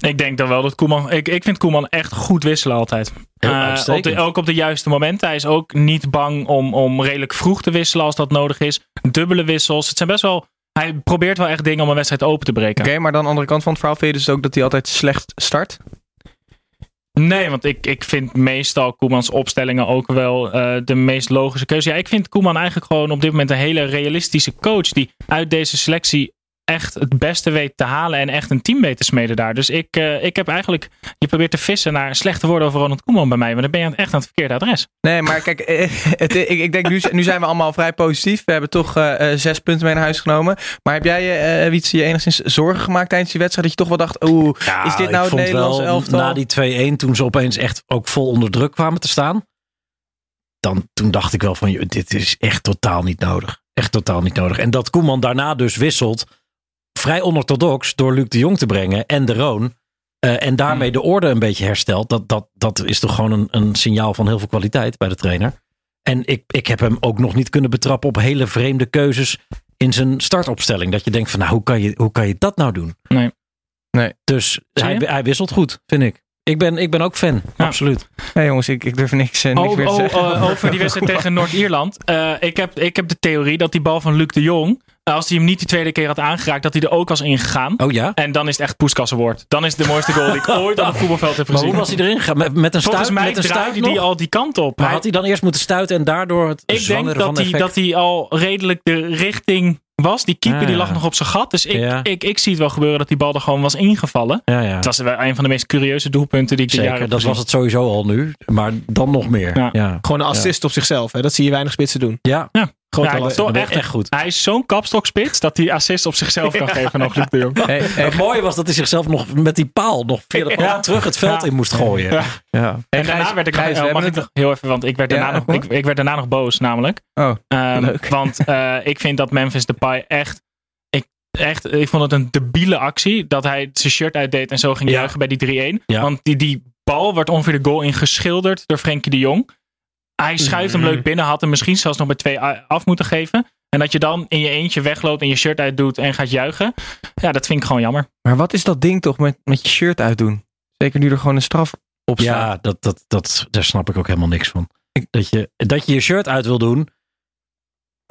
Ik denk dan wel dat Koeman. Ik, ik vind Koeman echt goed wisselen altijd. Eh, op de, ook op de juiste momenten. Hij is ook niet bang om, om redelijk vroeg te wisselen als dat nodig is. Dubbele wissels. Het zijn best wel. Hij probeert wel echt dingen om een wedstrijd open te breken. Oké, maar dan aan de andere kant van het verhaal vind je dus ook dat hij altijd slecht start? Nee, want ik, ik vind meestal Koemans opstellingen ook wel eh, de meest logische keuze. Ja, ik vind Koeman eigenlijk gewoon op dit moment een hele realistische coach. Die uit deze selectie echt het beste weet te halen en echt een team weet te smeden daar. Dus ik, eh, ik heb eigenlijk, je probeert te vissen naar slechte woorden over Ronald Koeman bij mij, maar dan ben je echt aan het verkeerde adres. Nee, maar kijk, eh, het, ik, ik denk nu, nu zijn we allemaal vrij positief. We hebben toch eh, zes punten mee naar huis genomen. Maar heb jij, eh Wietse, je enigszins zorgen gemaakt tijdens die wedstrijd? Dat je toch wel dacht, oeh, Ja, is dit nou het Nederlands wel, elftal? Na die 2-1, toen ze opeens echt ook vol onder druk kwamen te staan. Dan, toen dacht ik wel van, dit is echt totaal niet nodig. Echt totaal niet nodig. En dat Koeman daarna dus wisselt, vrij onorthodox, door Luc de Jong te brengen en de Roon. eh, en daarmee de orde een beetje herstelt. Dat, dat, dat is toch gewoon een, een signaal van heel veel kwaliteit bij de trainer. En ik, ik heb hem ook nog niet kunnen betrappen op hele vreemde keuzes in zijn startopstelling. Dat je denkt van, nou, hoe kan je, hoe kan je dat nou doen? Nee. Nee. Dus hij, hij wisselt goed, vind ik. Ik ben, ik ben ook fan, Ja. absoluut. Nee jongens, ik, ik durf niks, eh, niks Oh, meer te oh, zeggen. oh, over die wedstrijd tegen Noord-Ierland. Eh, ik, heb, ik heb de theorie dat die bal van Luc de Jong, als hij hem niet die tweede keer had aangeraakt, dat hij er ook was ingegaan. Oh ja? En dan is het echt poeskassenwoord. Dan is het de mooiste goal die ik ooit op het voetbalveld heb Maar gezien. hoe was hij erin gegaan? Met, met een Volgens stuit, mij met een stuit die al die kant op. Maar Hij- had hij dan eerst moeten stuiten en daardoor het ik denk dat van hij, effect? dat hij al redelijk de richting was. Die keeper Ah, die ja. lag nog op zijn gat. Dus ik, Ja. ik, ik zie het wel gebeuren dat die bal er gewoon was ingevallen. Ja, ja. Het was wel een van de meest curieuze doelpunten die ik Zeker, dat gezien. was het sowieso al nu. Maar dan nog meer. Ja. Ja, ja. Gewoon een assist op zichzelf. Hè? Dat zie je weinig spitsen doen. ja. Groot Ja, talent. toch echt, echt goed. Hij is zo'n kapstokspits dat hij assist op zichzelf kan geven nog Luc de Jong. Hey, hey, Het mooie was dat hij zichzelf nog met die paal nog via de paal Ja. terug het veld Ja. in moest gooien. Ja. ja. En daarna Gijs- werd ik Gijs, oh, mag ik nog heel even, want ik werd daarna, nog, ik, ik werd daarna nog boos namelijk. Oh, Ehm, leuk. Want eh, ik vind dat Memphis Depay echt, ik, echt, ik vond het een debiele actie dat hij zijn shirt uitdeed en zo ging Ja. juichen bij die 3-1. Ja. Want die, die bal wordt ongeveer de goal ingeschilderd door Frenkie de Jong. Hij schuift hem Mhm. leuk binnen, had hem misschien zelfs nog met twee af moeten geven. En dat je dan in je eentje wegloopt en je shirt uitdoet en gaat juichen. Ja, dat vind ik gewoon jammer. Maar wat is dat ding toch met, met je shirt uitdoen? Zeker nu er gewoon een straf op staat. Ja, dat, dat, dat, daar snap ik ook helemaal niks van. Dat je dat je, je shirt uit wil doen,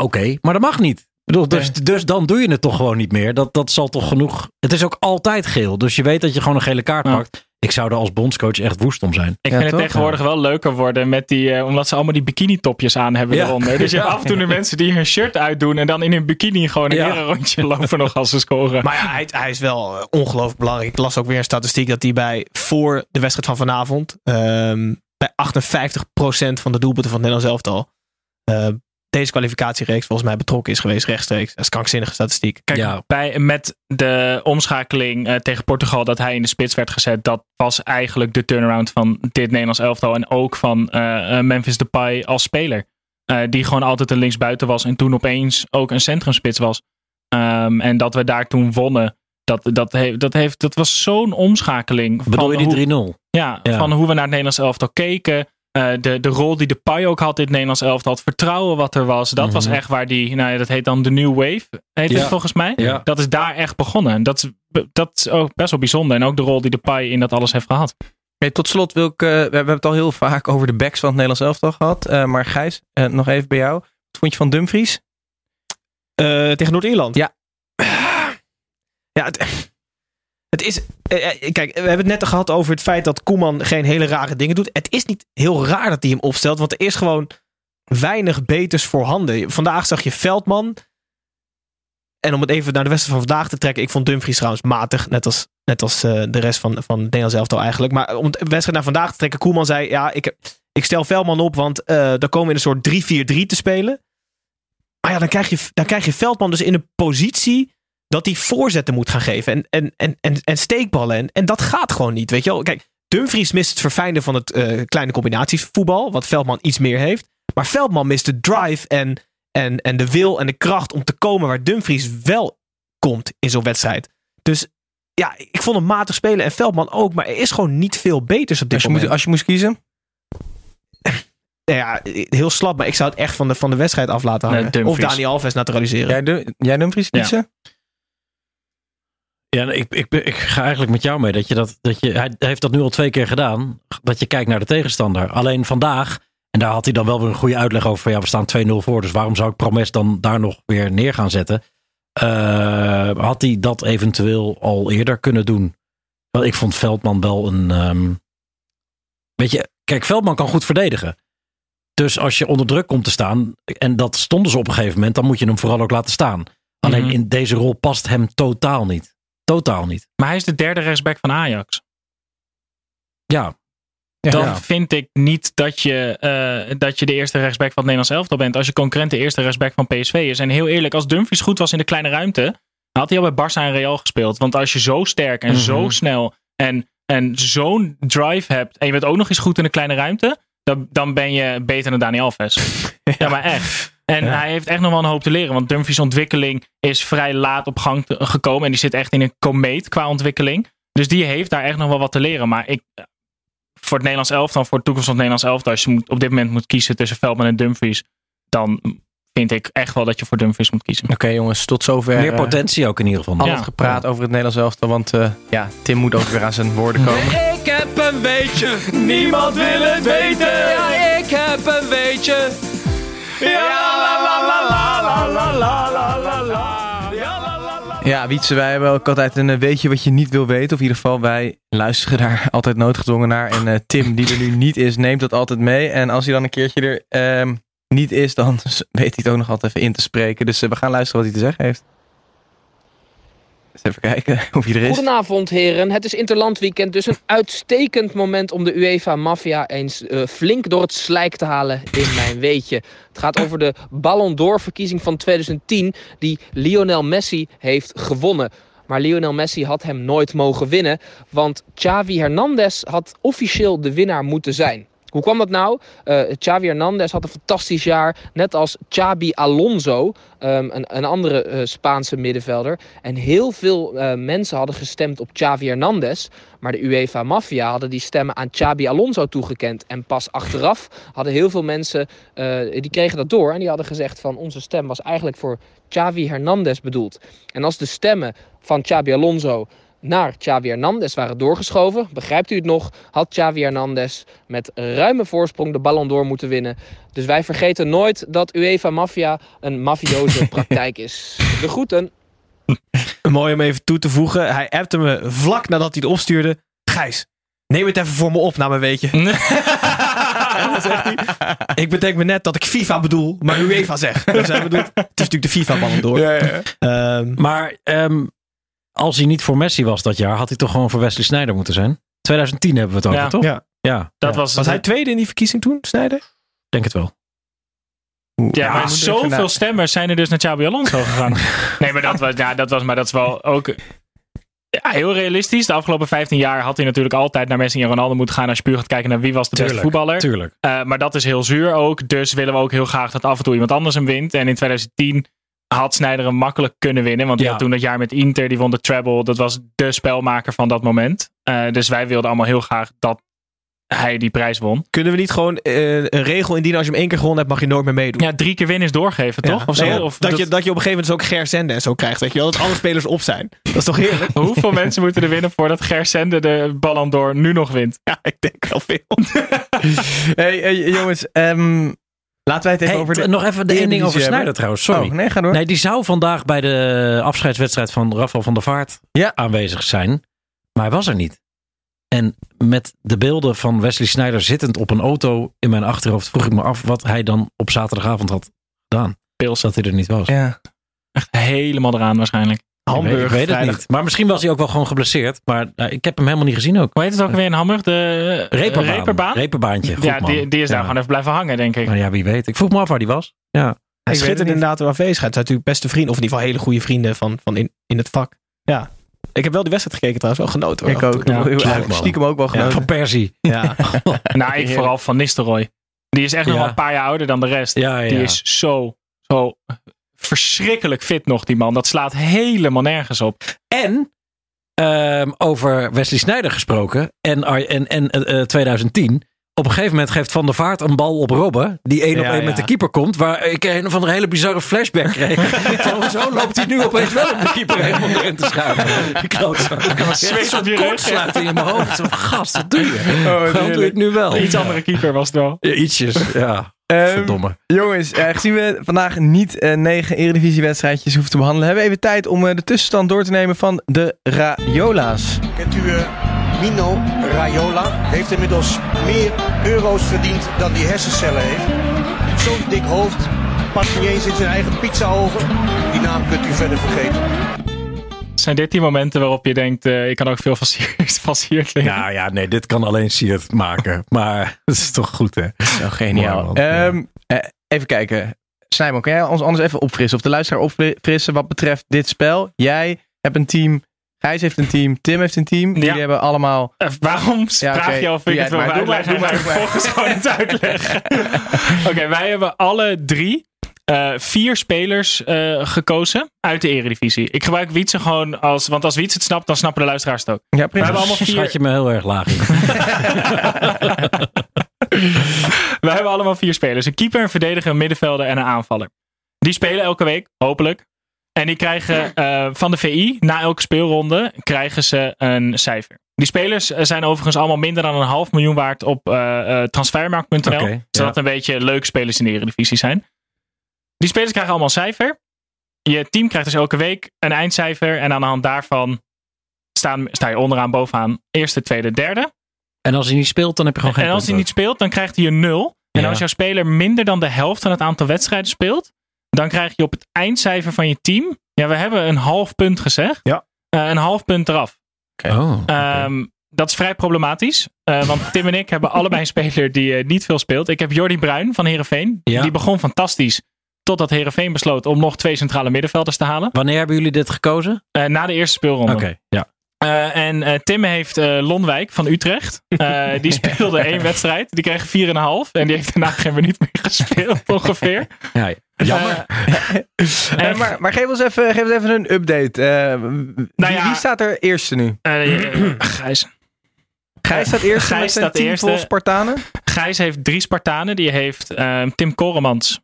oké, maar dat mag niet. Bedoel, dus, dus dan doe je het toch gewoon niet meer. Dat, dat zal toch genoeg. Het is ook altijd geel. Dus je weet dat je gewoon een gele kaart pakt. Ik zou er als bondscoach echt woest om zijn. Ik Ja, vind het tegenwoordig wel leuker worden met die, eh, omdat ze allemaal die bikini topjes aan hebben Ja. eronder. Dus je hebt Ja. af en toe de mensen die hun shirt uitdoen en dan in hun bikini gewoon een Ja. hele rondje lopen nog als ze scoren. Maar ja, hij, hij is wel eh, ongelooflijk belangrijk. Ik las ook weer een statistiek dat hij bij voor de wedstrijd van vanavond ehm, bij 58% van de doelpunten van het Nederlands elftal eh, deze kwalificatiereeks volgens mij betrokken is geweest rechtstreeks. Dat is krankzinnige statistiek. Kijk, Ja. bij, met de omschakeling eh, tegen Portugal dat hij in de spits werd gezet, dat was eigenlijk de turnaround van dit Nederlands elftal en ook van eh, eh, Memphis Depay als speler. Eh, die gewoon altijd een linksbuiten was en toen opeens ook een centrumspits was. Ehm, en dat we daar toen wonnen, dat, dat, heeft, dat, heeft, dat was zo'n omschakeling. Bedoel je van die 3-0? ja, Ja. van hoe we naar het Nederlands elftal keken. Eh, de, de rol die de Pai ook had in het Nederlands elftal. Het vertrouwen wat er was. Dat was Mhm. echt waar die, nou ja, dat heet dan de New Wave. Heet Ja. het volgens mij. Ja. Dat is daar echt begonnen. Dat is, dat is ook best wel bijzonder. En ook de rol die de Pai in dat alles heeft gehad. Hey, tot slot wil ik, eh, we hebben het al heel vaak over de backs van het Nederlands elftal gehad. Eh, maar Gijs, eh, nog even bij jou. Wat vond je van Dumfries? Eh, tegen Noord-Ierland? Ja. Ja, het, het is... eh, eh, kijk, we hebben het net gehad over het feit dat Koeman geen hele rare dingen doet. Het is niet heel raar dat hij hem opstelt, want er is gewoon weinig beters voorhanden. Vandaag zag je Veldman. En om het even naar de wedstrijd van vandaag te trekken. Ik vond Dumfries trouwens matig, net als, net als eh, de rest van, van het Nederlands elftal eigenlijk. Maar om de wedstrijd naar vandaag te trekken. Koeman zei, ja, ik, ik stel Veldman op, want eh dan komen we in een soort 3-4-3 te spelen. Maar ja, dan krijg, je, dan krijg je Veldman dus in een positie dat hij voorzetten moet gaan geven. En, en, en, en, en steekballen. En, en dat gaat gewoon niet, weet je wel. Kijk, Dumfries mist het verfijnde van het eh, kleine combinatievoetbal. Wat Veldman iets meer heeft. Maar Veldman mist de drive en, en, en de wil en de kracht om te komen waar Dumfries wel komt in zo'n wedstrijd. Dus ja, ik vond hem matig spelen en Veldman ook. Maar er is gewoon niet veel beters op dit Als je, moment. moet, als je moest kiezen? Ja, heel slap, maar ik zou het echt van de, van de wedstrijd af laten hangen. Nee, of. Dani Alves naturaliseren. Jij, Dum- jij Dumfries kiezen? Ja, ik, ik, ik ga eigenlijk met jou mee. Dat je dat, dat je, hij heeft dat nu al twee keer gedaan. Dat je kijkt naar de tegenstander. Alleen vandaag, en daar had hij dan wel weer een goede uitleg over. Van, ja, we staan 2-0 voor. Dus waarom zou ik Promes dan daar nog weer neer gaan zetten? Eh, had hij dat eventueel al eerder kunnen doen? Want ik vond Veldman wel een. ehm, weet je, kijk, Veldman kan goed verdedigen. Dus als je onder druk komt te staan, en dat stonden ze op een gegeven moment, dan moet je hem vooral ook laten staan. Alleen Mhm. in deze rol past hem totaal niet. Totaal niet. Maar hij is de derde rechtsback van Ajax. Ja, Dan Ja. vind ik niet dat je, eh, dat je de eerste rechtsback van het Nederlands elftal bent. Als je concurrent de eerste rechtsback van PSV is. En heel eerlijk, als Dumfries goed was in de kleine ruimte. Dan had hij al bij Barça en Real gespeeld. Want als je zo sterk en Mhm. zo snel en, en zo'n drive hebt. En je bent ook nog eens goed in de kleine ruimte. Dan, dan ben je beter dan Dani Alves. ja. maar echt. En hij heeft echt nog wel een hoop te leren. Want Dumfries ontwikkeling is vrij laat op gang te- gekomen. En die zit echt in een komeet qua ontwikkeling. Dus die heeft daar echt nog wel wat te leren. Maar ik, voor het Nederlands elftal, voor de toekomst van het Nederlands elftal, als je moet, op dit moment moet kiezen tussen Veldman en Dumfries, dan vind ik echt wel dat je voor Dumfries moet kiezen. Oké jongens, tot zover. meer eh, potentie ook in ieder geval. al Ja. het gepraat over het Nederlands elftal. Want eh, ja, Tim moet ook weer aan zijn woorden komen. Ik heb een weetje. Niemand wil het weten! Ja, ik heb een weetje. Ja, Wietse, wij hebben ook altijd een eh, weetje wat je niet wil weten. Of in ieder geval, wij luisteren daar altijd noodgedwongen naar. En eh, Tim, die er nu niet is, neemt dat altijd mee. En als hij dan een keertje er ehm, niet is, dan weet hij het ook nog altijd even in te spreken. Dus eh, we gaan luisteren wat hij te zeggen heeft. Even kijken of er is. Goedenavond heren, het is Interlandweekend, dus een uitstekend moment om de UEFA Mafia eens eh, flink door het slijk te halen in mijn weetje. Het gaat over de Ballon d'Or verkiezing van 2010 die Lionel Messi heeft gewonnen. Maar Lionel Messi had hem nooit mogen winnen, want Xavi Hernandez had officieel de winnaar moeten zijn. Hoe kwam dat nou? Eh Xavi Hernandez had een fantastisch jaar. Net als Xabi Alonso, ehm, een, een andere eh, Spaanse middenvelder. En heel veel eh, mensen hadden gestemd op Xavi Hernandez. Maar de UEFA-maffia hadden die stemmen aan Xabi Alonso toegekend. En pas achteraf hadden heel veel mensen, die kregen dat door. En die hadden gezegd van onze stem was eigenlijk voor Xavi Hernandez bedoeld. En als de stemmen van Xabi Alonso naar Xavi Hernandez waren doorgeschoven, begrijpt u het nog, had Xavi Hernandez met ruime voorsprong de Ballon d'Or moeten winnen. Dus wij vergeten nooit dat UEFA Mafia een mafioze praktijk is. De groeten. Mooi om even toe te voegen. Hij appte me vlak nadat hij het opstuurde. Gijs, neem het even voor me op na mijn weetje. En dan zegt hij, ik bedenk me net dat ik FIFA bedoel, maar UEFA zeg. Dus hij bedoelt, het is natuurlijk de FIFA-ballen door. Ehm, Maar ehm, als hij niet voor Messi was dat jaar, had hij toch gewoon voor Wesley Sneijder moeten zijn? 2010 hebben we het over, Ja. toch? Ja. Ja, Dat was, was hij tweede in die verkiezing toen, Snijder? denk het wel. Ja, maar zoveel stemmers zijn er dus naar Xabi Alonso gegaan. nee, maar dat was, ja, dat was, maar dat is wel ook ja, heel realistisch. De afgelopen 15 jaar had hij natuurlijk altijd naar Messi en Ronaldo moeten gaan als je puur gaat kijken naar wie was de beste voetballer. Tuurlijk. Eh, maar dat is heel zuur ook. Dus willen we ook heel graag dat af en toe iemand anders hem wint. En in 2010 had Sneijder hem makkelijk kunnen winnen. Want die Ja. had toen dat jaar met Inter, die won de treble. Dat was de spelmaker van dat moment. Eh, dus wij wilden allemaal heel graag dat hij die prijs won. Kunnen we niet gewoon eh, een regel indienen als je hem één keer gewonnen hebt, mag je nooit meer meedoen? Ja, drie keer winnen is doorgeven, toch? Ja. Of zo? Nee, Of dat, dat- je, dat je op een gegeven moment dus ook Ger Zende en zo krijgt. Weet je wel? Dat alle spelers op zijn. Dat is toch heerlijk? Hoeveel mensen moeten er winnen voordat Ger Sende de Ballon d'Or nu nog wint? Ja, ik denk wel veel. Hey, hey, jongens, ehm, laten wij het even Hey, over de nog even de één ding over hebben. trouwens. Sorry. Oh, nee, ga door. Nee, die zou vandaag bij de afscheidswedstrijd van Rafael van der Vaart Ja. aanwezig zijn. Maar hij was er niet. En met de beelden van Wesley Sneijder zittend op een auto in mijn achterhoofd vroeg ik me af wat hij dan op zaterdagavond had gedaan. Pils. Dat hij er niet was. Ja. Echt helemaal eraan waarschijnlijk. Ik weet, ik weet het niet. Maar misschien was hij ook wel gewoon geblesseerd. Maar nou, ik heb hem helemaal niet gezien ook. Hoe heet het ook weer in Hamburg? De eh, Reperbaan. Reperbaan? Reperbaantje. Goed, ja, die, die is daar Ja. gewoon even blijven hangen, denk ik. Maar ja, wie weet. Ik vroeg me af waar die was. Ja. Hij schittert inderdaad door afwezigheid. Hij is natuurlijk beste vriend, of in ieder geval hele goede vrienden van, van in, in het vak. Ja. Ik heb wel die wedstrijd gekeken trouwens, wel genoten. hoor. Ik ook. Ja, Heel- leuk, man. stiekem ook wel Ja. genoten. Van Persie. Ja. nou, ik vooral van Nistelrooy. Die is echt nog wel een paar jaar ouder dan de rest. Ja, ja. Die is zo, zo verschrikkelijk fit nog, die man. Dat slaat helemaal nergens op. En ehm, over Wesley Sneijder gesproken. En, en, en eh, eh, 2010. Op een gegeven moment geeft Van der Vaart een bal op Robben. Die één op één ja. met de keeper komt. Waar ik een van de hele bizarre flashback kreeg. van hoezo loopt hij nu opeens wel op de keeper helemaal erin te schuiven. Een switch op je rug. kortsluiting in mijn hoofd. Zo, Gast, wat doe je? Oh, Waarom doe je het nu wel? Iets andere keeper was het wel. Ja, ietsjes, ja. Ehm, Verdomme. Jongens, eh, gezien we vandaag niet eh, negen eredivisiewedstrijdjes hoeven te behandelen, hebben we even tijd om eh, de tussenstand door te nemen van de Rayola's. Kent u Mino Raiola? Heeft inmiddels meer euro's verdiend dan die hersencellen heeft. Zo'n dik hoofd, past niet eens in zijn eigen pizzaoven. Die naam kunt u verder vergeten. Zijn dit die momenten waarop je denkt, eh, ik kan ook veel versierd liggen? Nou ja, nee, dit kan alleen Siert maken. Maar het is toch goed, hè? Zo geniaal. Mooi, man. Ja. Ehm, eh, even kijken. Snijman, kan jij ons anders even opfrissen? Of de luisteraar opfrissen wat betreft dit spel? Jij hebt een team. Gijs heeft een team. Tim heeft een team. Jullie hebben allemaal... Eh, waarom Ja, vraag je of ik Doe het wil uitleggen? doe maar, doe maar. vervolgens gewoon het uitleggen. Oké, wij hebben alle drie eh, vier spelers eh, gekozen uit de eredivisie. Ik gebruik Wietse gewoon als... Want als Wietse het snapt, dan snappen de luisteraars het ook. Ja, We hebben allemaal Schat vier, je me heel erg laag we hebben allemaal vier spelers. Een keeper, een verdediger, een middenvelder en een aanvaller. Die spelen elke week, hopelijk. En die krijgen eh, van de VI, na elke speelronde, krijgen ze een cijfer. Die spelers zijn overigens allemaal minder dan een half miljoen waard op transfermarkt.nl. Zodat ja. een beetje leuke spelers in de Eredivisie zijn. Die spelers krijgen allemaal een cijfer. Je team krijgt dus elke week een eindcijfer. En aan de hand daarvan staan, sta je onderaan, bovenaan, eerste, tweede, derde. En als hij niet speelt, dan heb je gewoon geen En als hij niet speelt, dan krijgt hij een nul. En Ja. als jouw speler minder dan de helft van het aantal wedstrijden speelt, dan krijg je op het eindcijfer van je team. Ja, we hebben een half punt gezegd. Ja. Eh, een half punt eraf. Oh, oké. Ehm, dat is vrij problematisch. eh, want Tim en ik hebben allebei een speler die eh, niet veel speelt. Ik heb Jordi Bruin van Herenveen. Ja. Die begon fantastisch. Totdat Herenveen besloot om nog twee centrale middenvelders te halen. Wanneer hebben jullie dit gekozen? Eh, na de eerste speelronde. Oké, ja. Eh, en eh, Tim heeft eh, Lonwijk van Utrecht. Eh, die speelde één wedstrijd. Die kreeg 4,5. En die heeft daarna geen minuut meer gespeeld ongeveer. Ja, jammer. Maar, maar geef ons even, geef ons even een update. Eh, wie, Nou ja. wie staat er eerste nu? Eh, Gijs. Gijs staat eerste Gijs met zijn staat team eerste. vol Spartanen. Gijs heeft drie Spartanen. Die heeft Tim Koremans,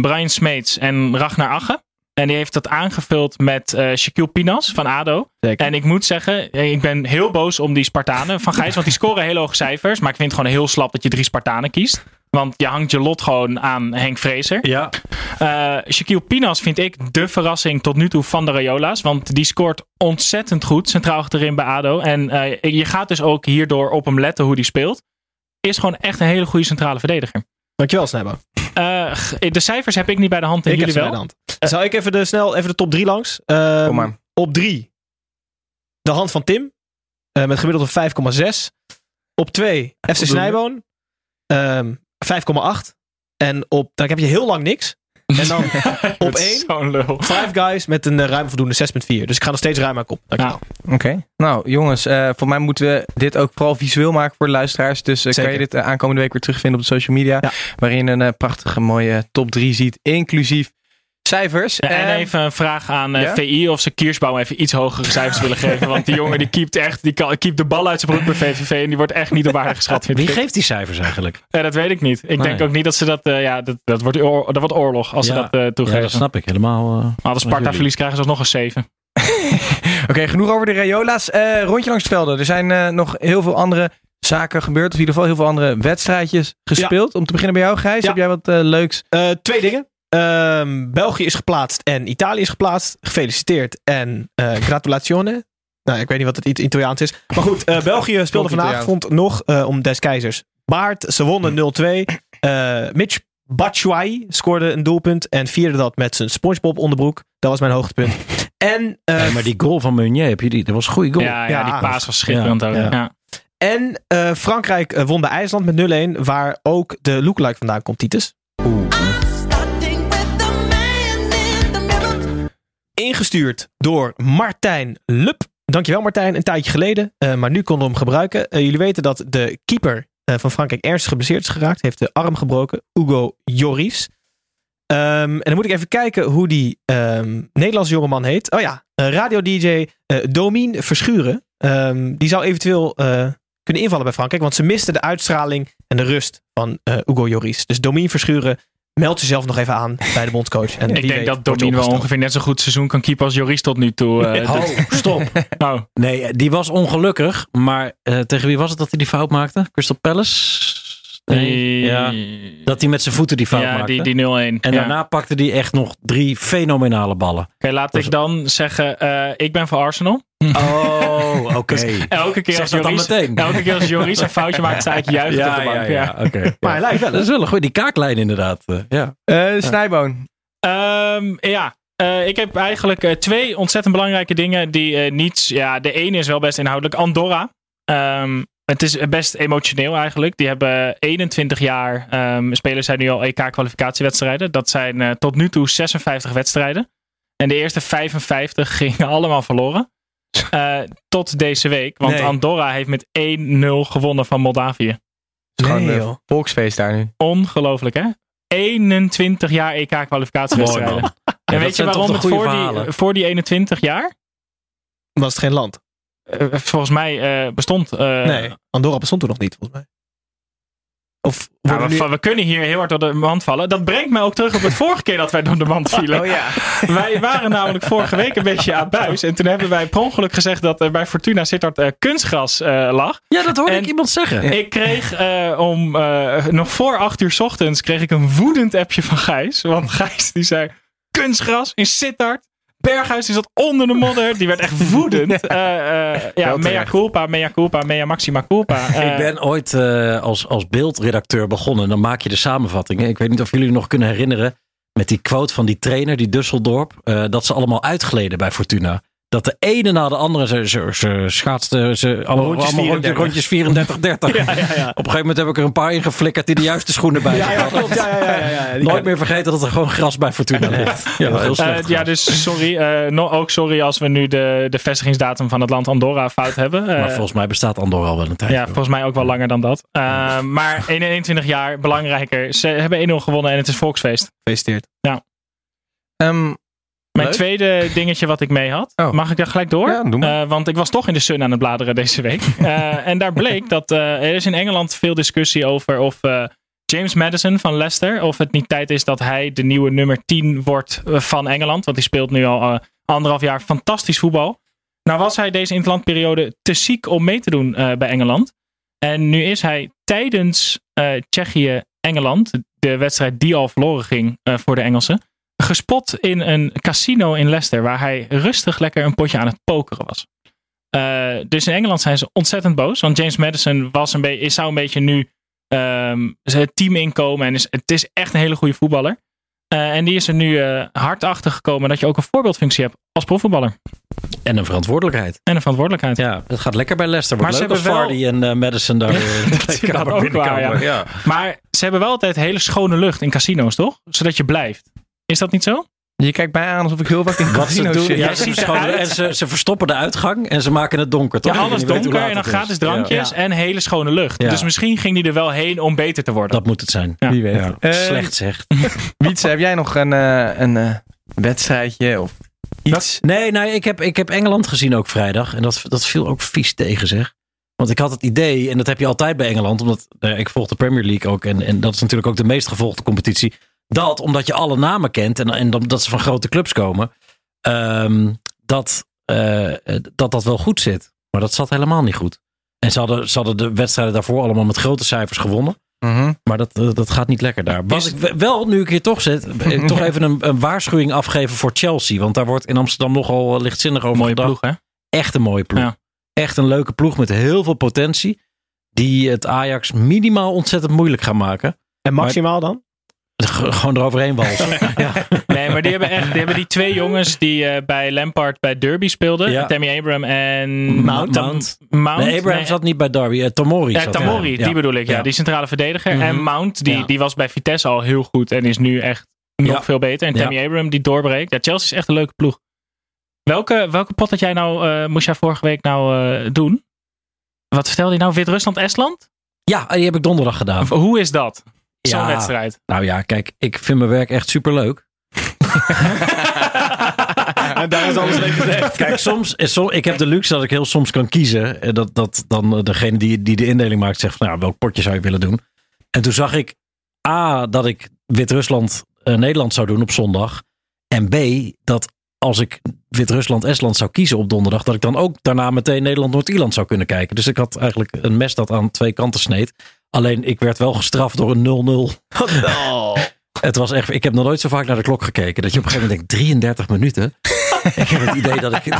Brian Smeets en Ragnar Agge. En die heeft dat aangevuld met eh Shaquille Pinas van ADO. En ik moet zeggen, eh, ik ben heel boos om die Spartanen van Gijs. Want die scoren heel hoge cijfers. Maar ik vind het gewoon heel slap dat je drie Spartanen kiest. Want je hangt je lot gewoon aan Henk Vrezer. Ja. Eh Shaquille Pinas vind ik de verrassing tot nu toe van de Rayola's. Want die scoort ontzettend goed centraal achterin bij ADO. En je gaat dus ook hierdoor op hem letten hoe die speelt. Is gewoon echt een hele goede centrale verdediger. Dankjewel, Snijbo. Eh, g- de cijfers heb ik niet bij de hand en Ik heb jullie ze wel. bij de hand. Zal ik even de, snel even de top 3 langs? Ehm, Kom maar. Op 3. De hand van Tim. eh, met gemiddeld een 5,6. Op 2. FC Snijboon. ehm 5,8. En op, dan heb je heel lang niks. En dan op Dat is 1. Zo'n lul. Five Guys met een eh, ruim voldoende 6,4. Dus ik ga nog steeds ruim aan kop. Dankjewel. Oké. Nou, jongens, eh voor mij moeten we dit ook vooral visueel maken voor de luisteraars. Dus eh, kan je dit aankomende week weer terugvinden op de social media. Waarin je een prachtige mooie top 3 ziet, inclusief cijfers. Ja, en Eh, even een vraag aan eh, ja? VI of ze Kiersbaum even iets hogere cijfers willen geven. Want die jongen die keept echt die kan, keept de bal uit zijn broek bij VVV en die wordt echt niet op waarde geschat. Wie ik. geeft die cijfers eigenlijk? Ja, dat weet ik niet. Ik Nee. denk ook niet dat ze dat. eh, ja, dat, dat, wordt, oor- dat wordt oorlog als Ja. ze dat eh, toegeven. Ja, dat snap ik helemaal. eh, Maar als Sparta verlies krijgen ze alsnog een 7. Oké, genoeg over de Rayola's. Eh, rondje langs het velden. Er zijn eh, nog heel veel andere zaken gebeurd. Of in ieder geval heel veel andere wedstrijdjes gespeeld. Om te beginnen bij jou, Gijs. Ja. Heb jij wat eh, leuks? Eh, twee dingen. Ehm, België is geplaatst en Italië is geplaatst. Gefeliciteerd en eh gratulazione. Nou, ik weet niet wat het It- Italiaans is. Maar goed, eh, België speelde vanavond nog eh, om des keizers baard. Ze wonnen 0-2. Eh Mitch Batshuayi scoorde een doelpunt en vierde dat met zijn Spongebob onderbroek. Dat was mijn hoogtepunt. En, eh, Nee, maar die goal van Meunier, heb je die? Dat was een goede goal. Ja, ja, die paas was schitterend Ja, ja. Ja. en eh, Frankrijk won bij IJsland met 0-1, waar ook de lookalike vandaan komt, Titus. Ingestuurd door Martijn Lup. Dankjewel Martijn, een tijdje geleden. Eh, maar nu konden we hem gebruiken. Eh, jullie weten dat de keeper eh, van Frankrijk ernstig geblesseerd is geraakt. Heeft de arm gebroken. Hugo Joris. Ehm, en dan moet ik even kijken hoe die ehm, Nederlandse jongeman heet. Oh ja, radio-dj Domien Verschuren. Ehm, die zou eventueel kunnen invallen bij Frankrijk. Want ze misten de uitstraling en de rust van Hugo Joris. Dus Domien Verschuren, meld jezelf nog even aan bij de bondscoach. En Ik denk weet dat Domien wel ongeveer net zo goed seizoen kan keepen als Joris tot nu toe. eh, Oh, dus- stop. Oh. Nee, die was ongelukkig. Maar eh, tegen wie was het dat hij die fout maakte? Crystal Palace? Nee, ja. Dat hij met zijn voeten die fout Ja, maakte. die, die 0-1. En Ja. daarna pakte hij echt nog drie fenomenale ballen. Oké, laat ik dan zeggen, eh, ik ben voor Arsenal. Oh, oké. Dus elke keer Zeg als Joris, meteen. elke keer als Joris een foutje maakt, sta ik juist op de bank. Ja, oké. Maar hij lijkt wel. Dat is wel een goede die kaaklijn inderdaad. eh, ja. Eh Snijboon. Ehm, ja. Eh, ik heb eigenlijk eh, twee ontzettend belangrijke dingen die eh, niet... Ja, de ene is wel best inhoudelijk. Andorra. Ehm, het is best emotioneel eigenlijk. Die hebben 21 jaar... ehm spelen zij nu al EK-kwalificatiewedstrijden. Dat zijn eh, tot nu toe 56 wedstrijden. En de eerste 55 gingen allemaal verloren. Eh, tot deze week. Want Nee. Andorra heeft met 1-0 gewonnen van Moldavië. Gewoon Nee, een joh. volksfeest daar nu. Ongelooflijk, hè? 21 jaar EK-kwalificatiewedstrijden. En dat weet je zijn waarom het voor die, voor die 21 jaar? Was het geen land? Eh, volgens mij eh, bestond. eh, nee, Andorra bestond toen nog niet, volgens mij. Of nou, we, nu- we kunnen hier heel hard door de mand vallen. Dat brengt mij ook terug op het vorige keer dat wij door de mand vielen. Oh ja. Wij waren namelijk vorige week een beetje aan buis. En toen hebben wij per ongeluk gezegd dat er bij Fortuna Sittard eh, kunstgras lag. Ja, dat hoorde En ik iemand zeggen. Ik kreeg om nog voor acht uur 's ochtends kreeg ik een woedend appje van Gijs. Want Gijs die zei kunstgras in Sittard. Berghuis die zat onder de modder. Die werd echt woedend. Eh, eh, ja, mea culpa, mea culpa, mea maxima culpa. Eh, ik ben ooit eh, als, als beeldredacteur begonnen. Dan maak je de samenvattingen. Ik weet niet of jullie nog kunnen herinneren. Met die quote van die trainer, die Dusseldorp. eh, dat ze allemaal uitgleden bij Fortuna. Dat de ene na de andere, ze, ze, ze schaatste ze, alle, Rondjes allemaal 34. rondjes 34, 30. Ja, ja, ja. Op een gegeven moment heb ik er een paar ingeflikkerd die de juiste schoenen bij Ja, ja, hadden. klopt. Ja, ja, ja, ja, ja. Die- Nooit meer vergeten dat er gewoon gras bij Fortuna ligt. Ja, heel Eh, slecht. ja, dus sorry. eh, no- ook sorry als we nu de, de vestigingsdatum van het land Andorra fout hebben. Eh, maar volgens mij bestaat Andorra al wel een tijd. ja, volgens mij ook wel langer dan dat. Eh, maar 21 jaar, belangrijker. Ze hebben 1-0 gewonnen en het is volksfeest. Gefeliciteerd. Ja. Ehm, Mijn leuk. tweede dingetje wat ik mee had. Oh. Mag ik daar gelijk door? Ja, doe maar. Eh, want ik was toch in de Sun aan het bladeren deze week. Eh, en daar bleek dat eh, er is in Engeland veel discussie over of James Madison van Leicester, of het niet tijd is dat hij de nieuwe nummer 10 wordt van Engeland. Want die speelt nu al anderhalf jaar fantastisch voetbal. Nou was hij deze interlandperiode te ziek om mee te doen bij Engeland. En nu is hij tijdens Tsjechië-Engeland, de wedstrijd die al verloren ging voor de Engelsen, gespot in een casino in Leicester, waar hij rustig lekker een potje aan het pokeren was. Eh, dus in Engeland zijn ze ontzettend boos, want James Madison was een beetje, zou een beetje nu ehm, het team inkomen en is, het is echt een hele goede voetballer. Eh, en die is er nu eh, hard achter gekomen dat je ook een voorbeeldfunctie hebt als profvoetballer. En een verantwoordelijkheid. En een verantwoordelijkheid. Ja, dat gaat lekker bij Leicester. Wordt Maar ze leuk als hebben wel- Vardy en Madison daar in ook waar, ja. Maar ze hebben wel altijd hele schone lucht in casino's, toch? Zodat je blijft. Is dat niet zo? Je kijkt mij aan alsof ik heel vaak in Wat ze doen, zit. ja, ze, en ze, ze verstoppen de uitgang en ze maken het donker, toch? Ja, alles donker en dan gratis drankjes Ja. en hele schone lucht. Ja. Dus misschien ging hij er wel heen om beter te worden. Dat moet het zijn. Ja. Wie weet. Ja. Eh, Slecht zeg. Wietse, heb jij nog een, eh, een eh, wedstrijdje of iets? Nee, nee ik, heb, ik heb Engeland gezien ook vrijdag. En dat, dat viel ook vies tegen, zeg. Want ik had het idee, en dat heb je altijd bij Engeland, omdat ik volg de Premier League ook. En, en dat is natuurlijk ook de meest gevolgde competitie. Dat, omdat je alle namen kent en, en dat ze van grote clubs komen, ehm, dat, eh, dat dat wel goed zit. Maar dat zat helemaal niet goed. En ze hadden, ze hadden de wedstrijden daarvoor allemaal met grote cijfers gewonnen. Mhm. Maar dat, eh, dat gaat niet lekker daar. Was ik we- wel, nu ik hier toch zit, eh, toch even een, een waarschuwing afgeven voor Chelsea. Want daar wordt in Amsterdam nogal lichtzinnig over Mooie gedacht. ploeg, hè? Echt een mooie ploeg. Ja. Echt een leuke ploeg met heel veel potentie. Die het Ajax minimaal ontzettend moeilijk gaan maken. En maximaal dan? Gewoon eroverheen walsen. ja. Nee, maar die hebben echt die, hebben die twee jongens die eh, bij Lampard bij Derby speelden. Ja. Tammy Abraham en Mount. Mount. Mount? Nee, Abraham Nee, zat niet bij Derby. eh, Tomori Ja, zat Tamori, daar. die bedoel ik. Ja, Ja. die centrale verdediger. Mhm. En Mount, die, Ja. die was bij Vitesse al heel goed en is nu echt nog Ja. veel beter. En Ja. Tammy Abraham die doorbreekt. Ja, Chelsea is echt een leuke ploeg. Welke, welke pot had jij nou, eh, moest jij vorige week nou eh, doen? Wat vertelde je nou? Wit-Rusland-Estland? Ja, die heb ik donderdag gedaan. Of Hoe is dat? Zo'n Ja. wedstrijd. Nou ja, kijk, ik vind mijn werk echt superleuk. En daar is alles mee gezegd. Kijk, soms, is som- ik heb de luxe dat ik heel soms kan kiezen. En Dat, dat dan eh, degene die, die de indeling maakt zegt van nou, welk potje zou je willen doen. En toen zag ik A, dat ik Wit-Rusland eh, Nederland zou doen op zondag. En B, dat als ik Wit-Rusland-Estland zou kiezen op donderdag, dat ik dan ook daarna meteen Nederland-Noord-Ierland zou kunnen kijken. Dus ik had eigenlijk een mes dat aan twee kanten sneed. Alleen ik werd wel gestraft door een 0-0. Het was echt, ik heb nog nooit zo vaak naar de klok gekeken. Dat je op een gegeven moment denkt, 33 minuten. ik heb het idee dat ik,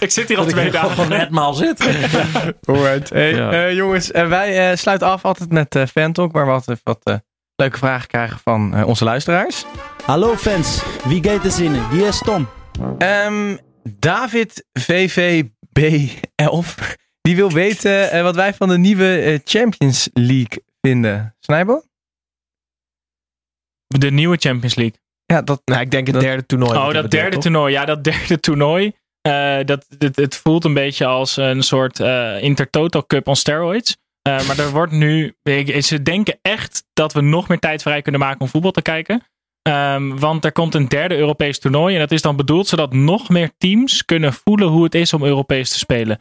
Ik zit hier al twee dagen. net maal zit. Alright. Hey, Ja. eh, jongens, eh, wij eh, sluiten af altijd met eh Fan Talk, waar we altijd wat leuke vragen krijgen van eh, onze luisteraars. Hallo fans, wie gaat er zinnen? Hier is Tom. Ehm, David VVB11, die wil weten eh, wat wij van de nieuwe eh, Champions League vinden. Snijbo? De nieuwe Champions League. Ja, dat, Nou, ik denk het Dat- derde toernooi. Oh, dat derde toch? toernooi. Ja, dat derde toernooi. eh, dat, het, het voelt een beetje als een soort eh Intertoto Cup on steroids. Eh, maar er wordt nu. ik- Ze denken echt dat we nog meer tijd vrij kunnen maken om voetbal te kijken. Ehm, want er komt een derde Europees toernooi. En dat is dan bedoeld zodat nog meer teams kunnen voelen hoe het is om Europees te spelen.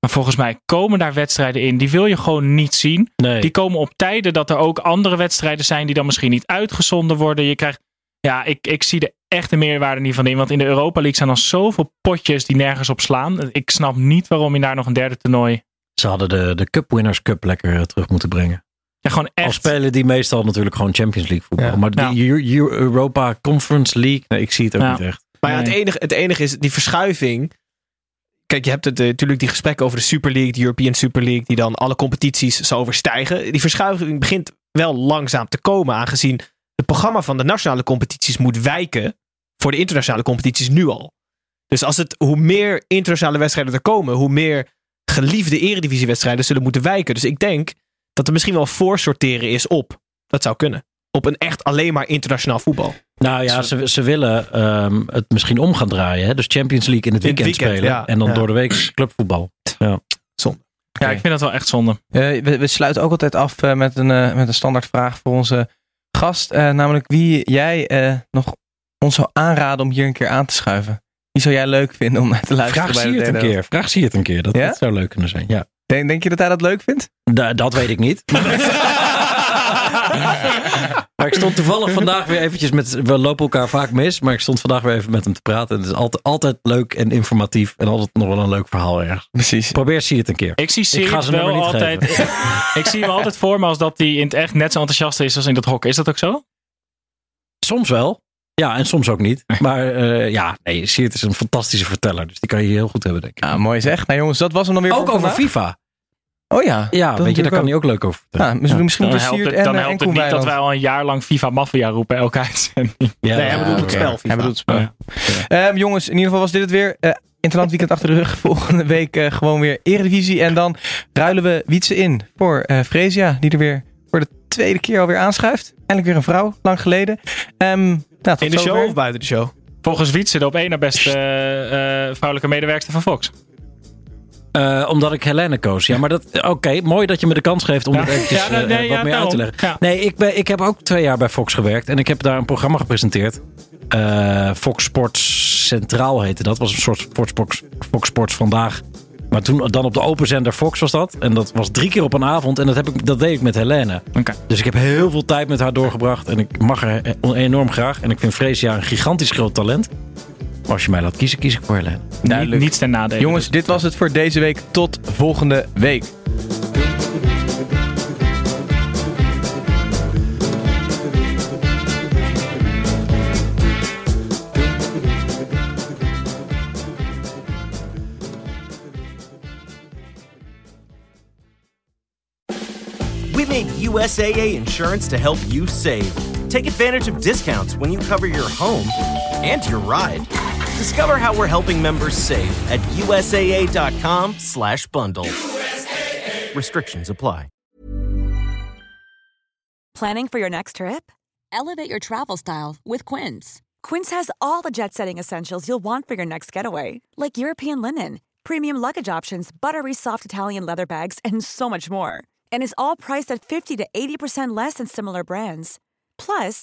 Maar volgens mij komen daar wedstrijden in. Die wil je gewoon niet zien. Nee. Die komen op tijden dat er ook andere wedstrijden zijn die dan misschien niet uitgezonden worden. Je krijgt, ja, ik, ik zie er echt de meerwaarde niet van in. Want in de Europa League zijn dan zoveel potjes die nergens op slaan. Ik snap niet waarom je daar nog een derde toernooi. Ze hadden de, de Cup Winners Cup lekker eh, terug moeten brengen. Ja, gewoon Al echt. spelen die meestal natuurlijk gewoon Champions League voetbal. Ja. Maar die Ja. Europa Conference League, nee, ik zie het ook Ja. niet echt. Maar ja, het, enige, het enige is die verschuiving. Kijk, je hebt het, eh, natuurlijk die gesprekken over de Super League, de European Super League, die dan alle competities zou overstijgen. Die verschuiving begint wel langzaam te komen, aangezien het programma van de nationale competities moet wijken voor de internationale competities nu al. Dus als het, hoe meer internationale wedstrijden er komen, hoe meer geliefde eredivisiewedstrijden zullen moeten wijken. Dus ik denk dat er misschien wel voorsorteren is op. Dat zou kunnen. Op een echt alleen maar internationaal voetbal. Nou ja, ze, ze willen ehm, het misschien om gaan draaien. Hè? Dus Champions League in het In het weekend, weekend, spelen. ja. En dan Ja. door de week clubvoetbal. Ja. Zonde. Ja, ik vind dat wel echt zonde. Eh, we, we sluiten ook altijd af eh, met, een, eh, met een standaardvraag voor onze gast. eh, namelijk wie jij eh, nog ons zou aanraden om hier een keer aan te schuiven. Wie zou jij leuk vinden om naar te luisteren Vraag bij zie het een keer. Vraag zie het een keer. Dat, Ja? dat zou leuk kunnen zijn. Ja. Denk, denk je dat hij dat leuk vindt? Da- dat weet ik niet. maar ik stond toevallig vandaag weer eventjes met... We lopen elkaar vaak mis, maar ik stond vandaag weer even met hem te praten. En het is altijd, altijd leuk en informatief. En altijd nog wel een leuk verhaal ergens. Precies. Probeer zie het een keer. Ik zie nummer wel niet altijd. ik zie hem altijd voor me als dat hij in het echt net zo enthousiast is als in dat hok. Is dat ook zo? Soms wel. Ja, en soms ook niet. Maar eh, ja, nee, Siert is een fantastische verteller. Dus die kan je heel goed hebben, denk ik. Ja, mooi zeg. Nou jongens, dat was hem dan weer Ook voor over vandaag. FIFA. Oh ja. Ja, dat weet je, daar kan hij ook leuk over vertellen. Ja, misschien, misschien Dan helpt het, en, dan en helpt het niet dat wij al een jaar lang FIFA Mafia roepen elke uitzending. Ja, Nee, hij bedoelt het spel. FIFA. Hij bedoelt het spel. Ja. Ehm, jongens, in ieder geval was dit het weer. Eh Interland weekend achter de rug. Volgende week eh, gewoon weer Eredivisie. En dan ruilen we Wietse in voor eh Fresia. Die er weer voor de tweede keer alweer aanschuift. Eindelijk weer een vrouw. Lang geleden. Ehm, nou, tot In de zover. show of buiten de show? Volgens Wietse de op één na beste vrouwelijke medewerkster van Fox. Eh, omdat ik Helene koos. Ja, maar dat. Oké, mooi dat je me de kans geeft om Ja. het eventjes Ja, nee, eh, wat ja, meer uit te leggen. Nee, ik, ben, ik heb ook twee jaar bij Fox gewerkt. En ik heb daar een programma gepresenteerd. Eh, Fox Sports Centraal heette dat. was een soort Fox, Fox, Fox Sports vandaag. Maar toen dan op de open zender Fox was dat. En dat was drie keer op een avond. En dat, heb ik, dat deed ik met Helene. Dus ik heb heel veel tijd met haar doorgebracht. En ik mag haar enorm graag. En ik vind Freesia een gigantisch groot talent. Als je mij laat kiezen, kies ik voor Helene. Duidelijk. Niets ten nadele. Jongens, dit was het voor deze week. Tot volgende week. We made USAA insurance to help you save. Take advantage of discounts when you cover your home and your ride. Discover how we're helping members save at USAA.com/bundle. Restrictions apply. Planning for your next trip? Elevate your travel style with Quince. Quince has all the jet setting essentials you'll want for your next getaway, like European linen, premium luggage options, buttery soft Italian leather bags, and so much more. And is all priced at 50 to 80% less than similar brands. Plus,